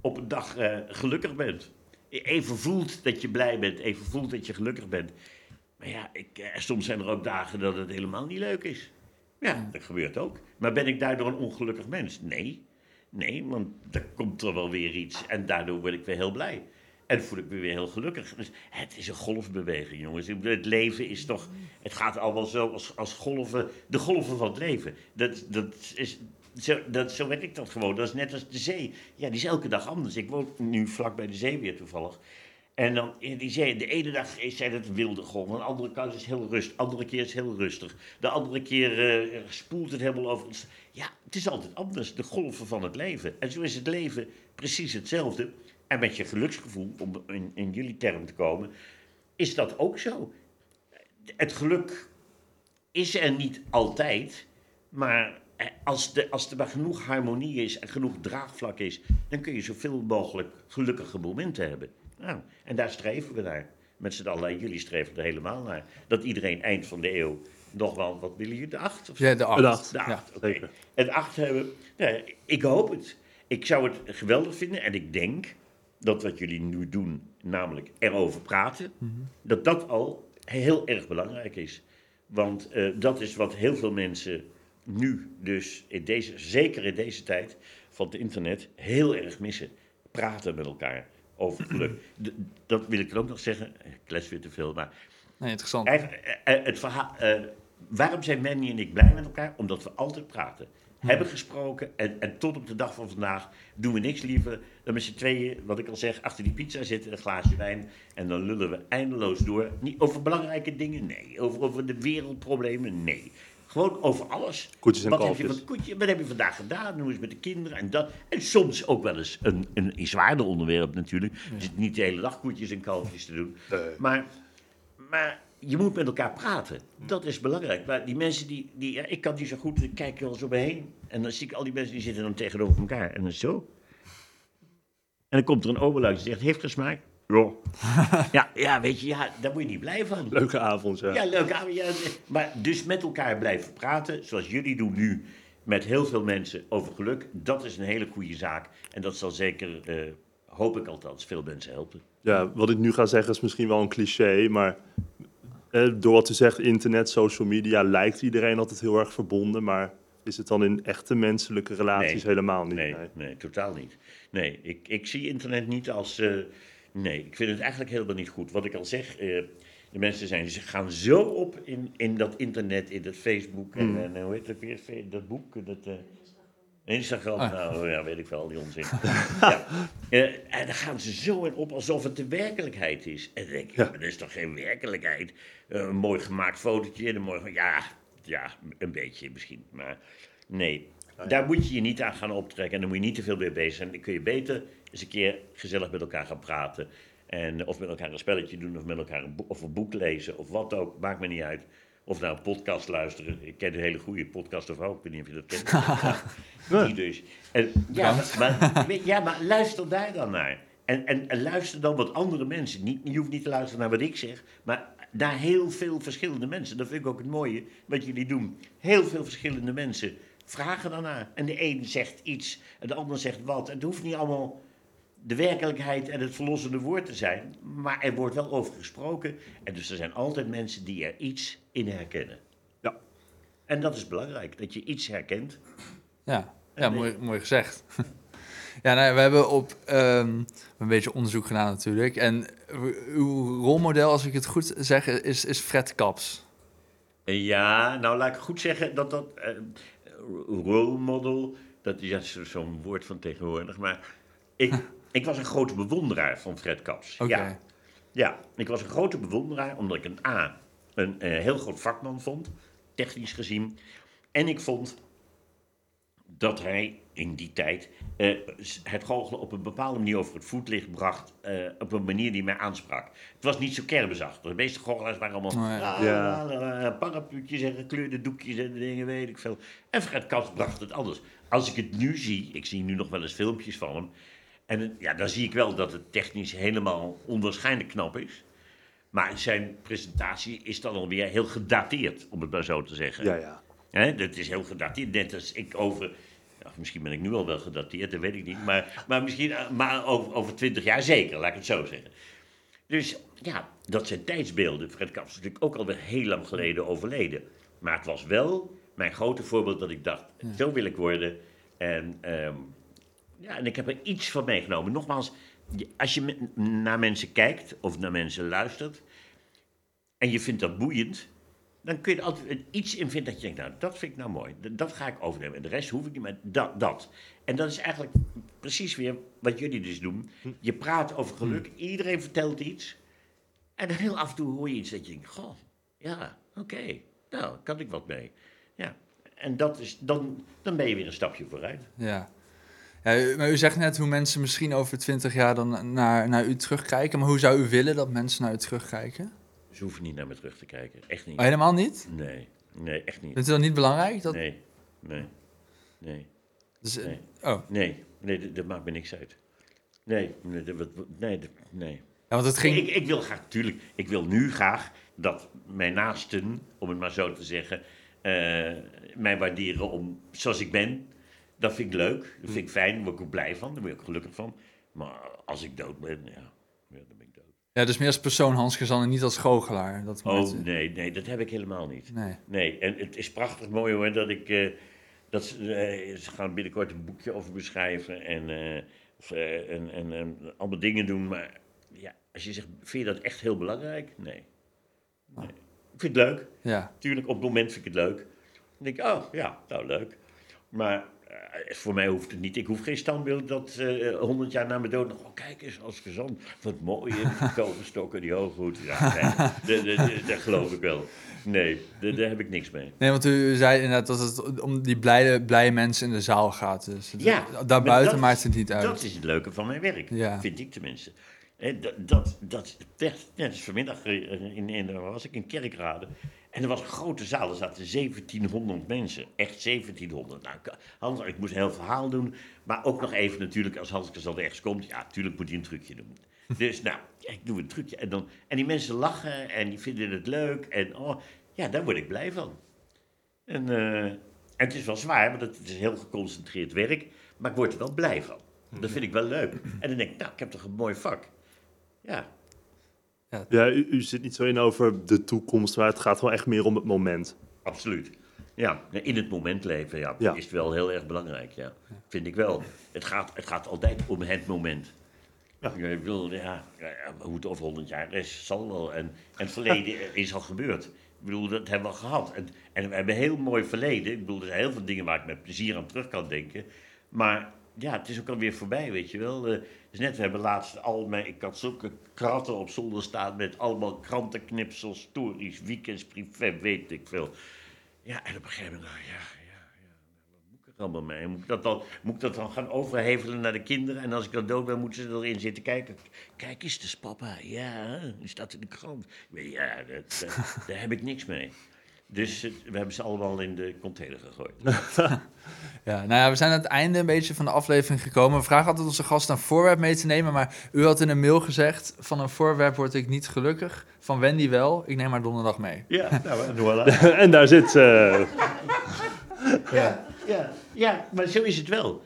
Speaker 1: op een dag eh, gelukkig bent. Even voelt dat je blij bent, even voelt dat je gelukkig bent. Maar ja, ik, eh, soms zijn er ook dagen dat het helemaal niet leuk is. Ja, dat gebeurt ook. Maar ben ik daardoor een ongelukkig mens? Nee. Nee, want dan komt er wel weer iets en daardoor word ik weer heel blij. En voel ik me weer heel gelukkig. Dus het is een golfbeweging, jongens. Het leven is toch... Het gaat allemaal zo als, als golven... De golven van het leven. Dat, dat is... Zo, dat, zo weet ik dat gewoon. Dat is net als de zee. Ja, die is elke dag anders. Ik woon nu vlak bij de zee weer toevallig. En dan in die zee, de ene dag is- zijn het wilde golven, de andere kant is heel rustig, de andere keer is heel rustig. De andere keer eh, spoelt het helemaal over. Ja, het is altijd anders, de golven van het leven. En zo is het leven precies hetzelfde. En met je geluksgevoel, om in, in jullie term te komen, is dat ook zo. Het geluk is er niet altijd, maar eh, als, de, als er maar genoeg harmonie is en genoeg draagvlak is, dan kun je zoveel mogelijk gelukkige momenten hebben. Nou, en daar streven we naar. Met z'n allen, en jullie streven er helemaal naar. Dat iedereen eind van de eeuw nog wel, wat willen jullie, de acht? Of zo?
Speaker 3: Ja, de acht.
Speaker 2: Een acht.
Speaker 1: De
Speaker 3: Ja.
Speaker 1: acht, oké.
Speaker 2: zeker.
Speaker 1: Het acht hebben, ja, ik hoop het. Ik zou het geweldig vinden en ik denk dat wat jullie nu doen, namelijk erover praten, dat dat al heel erg belangrijk is. Want eh, dat is wat heel veel mensen nu dus, in deze, zeker in deze tijd van het internet, heel erg missen. Praten met elkaar over geluk. Dat wil ik er ook nog zeggen, ik klets weer te veel, maar
Speaker 3: Nee, interessant.
Speaker 1: Eigenlijk, eh, eh, het verhaal, eh, waarom zijn Manny en ik blij met elkaar? Omdat we altijd praten. Hebben gesproken en, en tot op de dag van vandaag doen we niks liever dan met z'n tweeën, wat ik al zeg, achter die pizza zitten, een glaasje wijn. En dan lullen we eindeloos door. Niet over belangrijke dingen, nee. Over, over de wereldproblemen, nee. Gewoon over alles.
Speaker 2: Koetjes en
Speaker 1: wat heb, je,
Speaker 2: kalfjes.
Speaker 1: wat, koetje, wat heb je vandaag gedaan? Hoe is het met de kinderen? En, dat. en soms ook wel eens een, een, een zwaarder onderwerp natuurlijk. Je zit niet de hele dag koetjes en kalfjes te doen.
Speaker 2: Nee.
Speaker 1: Maar, maar je moet met elkaar praten. Dat is belangrijk. Maar die mensen die, die ja, ik kan die zo goed, ik kijk wel eens om me heen. En dan zie ik al die mensen die zitten dan tegenover elkaar. En dan zo. En dan komt er een ober langs die zegt, heeft gesmaakt? Ja. ja. Ja, weet je, ja, daar word je niet blij van.
Speaker 2: Leuke avond, ja.
Speaker 1: Ja, leuk. ah, Ja, maar dus met elkaar blijven praten, zoals jullie doen nu, met heel veel mensen over geluk. Dat is een hele goede zaak. En dat zal zeker, eh, hoop ik althans, veel mensen helpen.
Speaker 2: Ja, wat ik nu ga zeggen is misschien wel een cliché, maar eh, door wat u zegt, internet, social media, lijkt iedereen altijd heel erg verbonden, maar is het dan in echte menselijke relaties
Speaker 1: Nee.
Speaker 2: helemaal niet?
Speaker 1: Nee, nee, totaal niet. Nee, ik, ik zie internet niet als. eh, nee, ik vind het eigenlijk helemaal niet goed. Wat ik al zeg, eh, de mensen zijn, ze gaan zo op in, in dat internet, in dat Facebook en,
Speaker 2: Hmm.
Speaker 1: en hoe heet dat weer, dat boek, dat. eh, Instagram,
Speaker 3: Ah.
Speaker 1: nou ja, weet ik wel, die onzin. ja. Eh, en dan gaan ze zo in op alsof het de werkelijkheid is. En dan denk ik,
Speaker 2: Ja.
Speaker 1: maar dat is toch geen werkelijkheid? Eh, een mooi gemaakt fotootje en een mooi... Ja, ja, een beetje misschien, maar nee. Daar moet je je niet aan gaan optrekken en dan moet je niet te veel mee bezig zijn. Dan kun je beter eens een keer gezellig met elkaar gaan praten. En, of met elkaar een spelletje doen, of met elkaar een, boek, of een boek lezen, of wat ook. Maakt me niet uit. Of nou een podcast luisteren. Ik ken een hele goede podcast of ook. Ik weet niet of je dat kent. Ja, die dus. En, ja, maar, maar, weet- ja, maar luister daar dan naar. En, en, en luister dan wat andere mensen. Niet, je hoeft niet te luisteren naar wat ik zeg, maar naar heel veel verschillende mensen. Dat vind ik ook het mooie wat jullie doen. Heel veel verschillende mensen vragen daarnaar. En de een zegt iets en de ander zegt wat. En het hoeft niet allemaal de werkelijkheid en het verlossende woord te zijn. Maar er wordt wel over gesproken. En dus er zijn altijd mensen die er iets in herkennen.
Speaker 2: Ja.
Speaker 1: En dat is belangrijk, dat je iets herkent.
Speaker 3: Ja, ja mooi, mooi gezegd. ja, nou, ja, we hebben op ehm, een beetje onderzoek gedaan natuurlijk. En uw rolmodel, als ik het goed zeg, is, is Fred Kaps.
Speaker 1: Ja, nou laat ik goed zeggen dat dat eh, role model, dat is ja, zo- zo'n woord van tegenwoordig, maar ik, ik was een grote bewonderaar van Fred Kaps.
Speaker 3: Oké.
Speaker 1: Ja, ja, ik was een grote bewonderaar omdat ik een A, een eh, heel groot vakman vond, technisch gezien. En ik vond dat hij in die tijd eh, het goochelen op een bepaalde manier over het voetlicht bracht. eh, op een manier die mij aansprak. Het was niet zo kermisachtig. De meeste goochelaars waren allemaal
Speaker 3: Oh, ja.
Speaker 2: Ja.
Speaker 1: la, parapluutjes en gekleurde doekjes en dingen, weet ik veel. En Fred Kaps bracht het anders. Als ik het nu zie, ik zie nu nog wel eens filmpjes van hem. En ja, dan zie ik wel dat het technisch helemaal onwaarschijnlijk knap is. Maar zijn presentatie is dan alweer heel gedateerd, om het maar zo te zeggen.
Speaker 2: Ja, ja.
Speaker 1: Hè, dat is heel gedateerd. Net als ik over. ja, misschien ben ik nu al wel gedateerd, dat weet ik niet. Maar, maar misschien maar over, over 20 jaar zeker, laat ik het zo zeggen. Dus ja, dat zijn tijdsbeelden. Fred Kaps is natuurlijk ook alweer heel lang geleden overleden. Maar het was wel mijn grote voorbeeld dat ik dacht: zo wil ik worden. En, ehm, ja, en ik heb er iets van meegenomen. Nogmaals, als je naar mensen kijkt of naar mensen luistert. en je vindt dat boeiend dan kun je er altijd iets in vinden dat je denkt, nou, dat vind ik nou mooi. Dat, ga ik overnemen. En de rest hoef ik niet, maar dat, dat. En dat is eigenlijk precies weer wat jullie dus doen. Je praat over geluk, iedereen vertelt iets. En dan heel af en toe hoor je iets dat je denkt, goh, ja, oké, nou, kan ik wat mee. Ja, en dat is, dan, dan ben je weer een stapje vooruit.
Speaker 3: Ja. Ja maar u zegt net hoe mensen misschien over 20 jaar dan naar, naar u terugkijken. Maar hoe zou u willen dat mensen naar u terugkijken?
Speaker 1: Ze hoeven niet naar me terug te kijken, echt niet.
Speaker 3: Oh, helemaal niet?
Speaker 1: Nee, nee, echt niet.
Speaker 3: Vindt u dat niet belangrijk? Dat,
Speaker 1: Nee, nee, nee.
Speaker 3: dus, eh,
Speaker 1: nee.
Speaker 3: Oh,
Speaker 1: Nee, nee, dat, dat maakt me niks uit. Nee, nee, dat, nee, dat- nee.
Speaker 3: ja, want het ging...
Speaker 1: Ik, ik wil graag, natuurlijk, ik wil nu graag dat mijn naasten, om het maar zo te zeggen, eh, mij waarderen om zoals ik ben. Dat vind ik leuk, dat vind ik fijn, daar word ik ook blij van, daar word ik ook gelukkig van. Maar als ik dood ben, ja, ja dan ben ik dood.
Speaker 3: Ja, dus meer als persoon Hans Gezan en niet als goochelaar. Dat
Speaker 1: Oh, nee, nee, dat heb ik helemaal niet.
Speaker 3: nee.
Speaker 1: Nee, en het is prachtig mooi hoor dat ik. eh, dat ze, eh, ze gaan binnenkort een boekje over beschrijven en, of, eh, en, en, en allemaal dingen doen. Maar ja, als je zegt, vind je dat echt heel belangrijk? Nee. nee. Ik vind het leuk.
Speaker 3: Ja.
Speaker 1: Tuurlijk, op het moment vind ik het leuk. Dan denk ik, oh ja, nou leuk. Maar voor mij hoeft het niet. Ik hoef geen standbeeld dat eh, honderd jaar na mijn dood nog... Oh, kijk eens, als gezond. Wat mooi, die kogelstokken, die hooghoed. Ja, nee, dat- geloof ik wel. Nee, daar, heb ik niks mee.
Speaker 3: Nee, want u zei inderdaad dat het om die blije, blije mensen in de zaal gaat. Dus
Speaker 1: Ja,
Speaker 3: daarbuiten maakt het niet uit.
Speaker 1: Dat is het leuke van mijn werk,
Speaker 3: Ja.
Speaker 1: vind ik tenminste. Dat, dat, dat, vanmiddag eh, in, in, waar was ik in Kerkrade. En er was een grote zaal, er zaten 1700 mensen. Echt 1700. Nou, ik- Hans, ik moest een heel verhaal doen. Maar ook nog even natuurlijk, als Hans Kazan ergens komt. Ja, natuurlijk moet hij een trucje doen. Dus nou, ik doe een trucje. En, dan, en die mensen lachen en die vinden het leuk. En oh, ja, daar word ik blij van. En, eh, en het is wel zwaar, want het is heel geconcentreerd werk. Maar ik word er wel blij van. Dat vind ik wel leuk. En dan denk ik, nou, ik heb toch een mooi vak. Ja,
Speaker 2: Ja, u, u zit niet zo in over de toekomst, maar het gaat wel echt meer om het moment.
Speaker 1: absoluut. Ja, in het moment leven, ja,
Speaker 2: Ja.
Speaker 1: is wel heel erg belangrijk, ja. Vind ik wel. Het gaat, het gaat altijd om het moment.
Speaker 2: Ja.
Speaker 1: Ik bedoel, ja, hoe het over honderd jaar is, zal wel. En, en het verleden is al gebeurd. Ik bedoel, dat hebben we al gehad. En, en we hebben een heel mooi verleden. Ik bedoel, er zijn heel veel dingen waar ik met plezier aan terug kan denken. Maar ja, het is ook alweer voorbij, weet je wel. Eh, dus net, we hebben laatst al mijn... Ik had zulke kratten op zolder staan met allemaal krantenknipsels, stories, weekends, privé, weet ik veel. Ja, en op een gegeven moment, nou, ja, ja, ja, wat moet ik er allemaal mee? Moet ik, dat dan, moet ik dat dan gaan overhevelen naar de kinderen? En als ik dan dood ben, moeten ze erin zitten kijken. Kijk eens, dus papa, ja, die staat in de krant. Ja, dat- daar heb ik niks mee. Dus we hebben ze allemaal in de container gegooid.
Speaker 3: Ja, nou ja, we zijn aan het einde een beetje van de aflevering gekomen. We vragen altijd onze gasten een voorwerp mee te nemen. Maar u had in een mail gezegd: van een voorwerp word ik niet gelukkig. Van Wendy wel. Ik neem maar donderdag mee.
Speaker 1: Ja, nou, en voilà.
Speaker 2: en daar zit... eh,
Speaker 1: Ja, ja, ja, maar zo is het wel.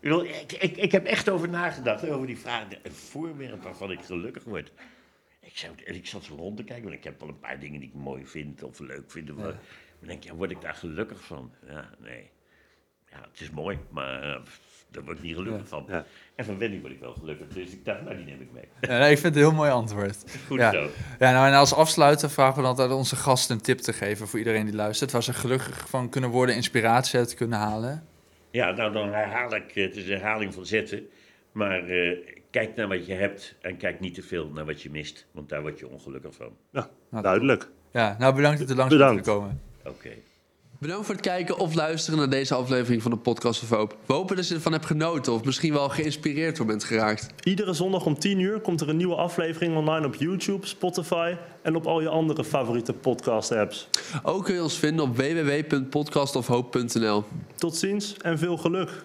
Speaker 1: ik, ik, ik heb echt over nagedacht, over die vraag. Een voorwerp waarvan ik gelukkig word. Ik, zou, ik zat zo rond te kijken, want ik heb wel een paar dingen die ik mooi vind of leuk vind. Of. Maar dan denk ik, ja, word ik daar gelukkig van? Ja, nee. Ja, het is mooi, maar eh, daar word ik niet gelukkig
Speaker 3: Ja.
Speaker 1: van.
Speaker 2: Ja.
Speaker 1: En van Wendy word ik wel gelukkig. Dus ik dacht, nou, die neem ik mee.
Speaker 3: Ja, nee, ik vind het een heel mooi antwoord.
Speaker 1: Goed
Speaker 3: ja.
Speaker 1: zo.
Speaker 3: Ja, nou, en als afsluiter vragen we dan altijd onze gasten een tip te geven voor iedereen die luistert. Waar ze gelukkig van kunnen worden, inspiratie uit kunnen halen.
Speaker 1: Ja, nou dan herhaal ik, het is een herhaling van zetten. Maar eh, kijk naar wat je hebt en kijk niet te veel naar wat je mist. Want daar word je ongelukkig van.
Speaker 2: Ja,
Speaker 3: Nou,
Speaker 2: duidelijk.
Speaker 3: Ja, nou bedankt dat u langs bent
Speaker 2: Bedankt.
Speaker 3: gekomen.
Speaker 1: Oké.
Speaker 5: Bedankt voor het kijken of luisteren naar deze aflevering van de Podcast of Hoop. We hopen dat je ervan hebt genoten of misschien wel geïnspireerd door bent geraakt.
Speaker 2: Iedere zondag om 10 uur komt er een nieuwe aflevering online op YouTube, Spotify en op al je andere favoriete podcast-apps.
Speaker 5: Ook kun je ons vinden op www.podcastofhoop.nl.
Speaker 2: Tot ziens en veel geluk.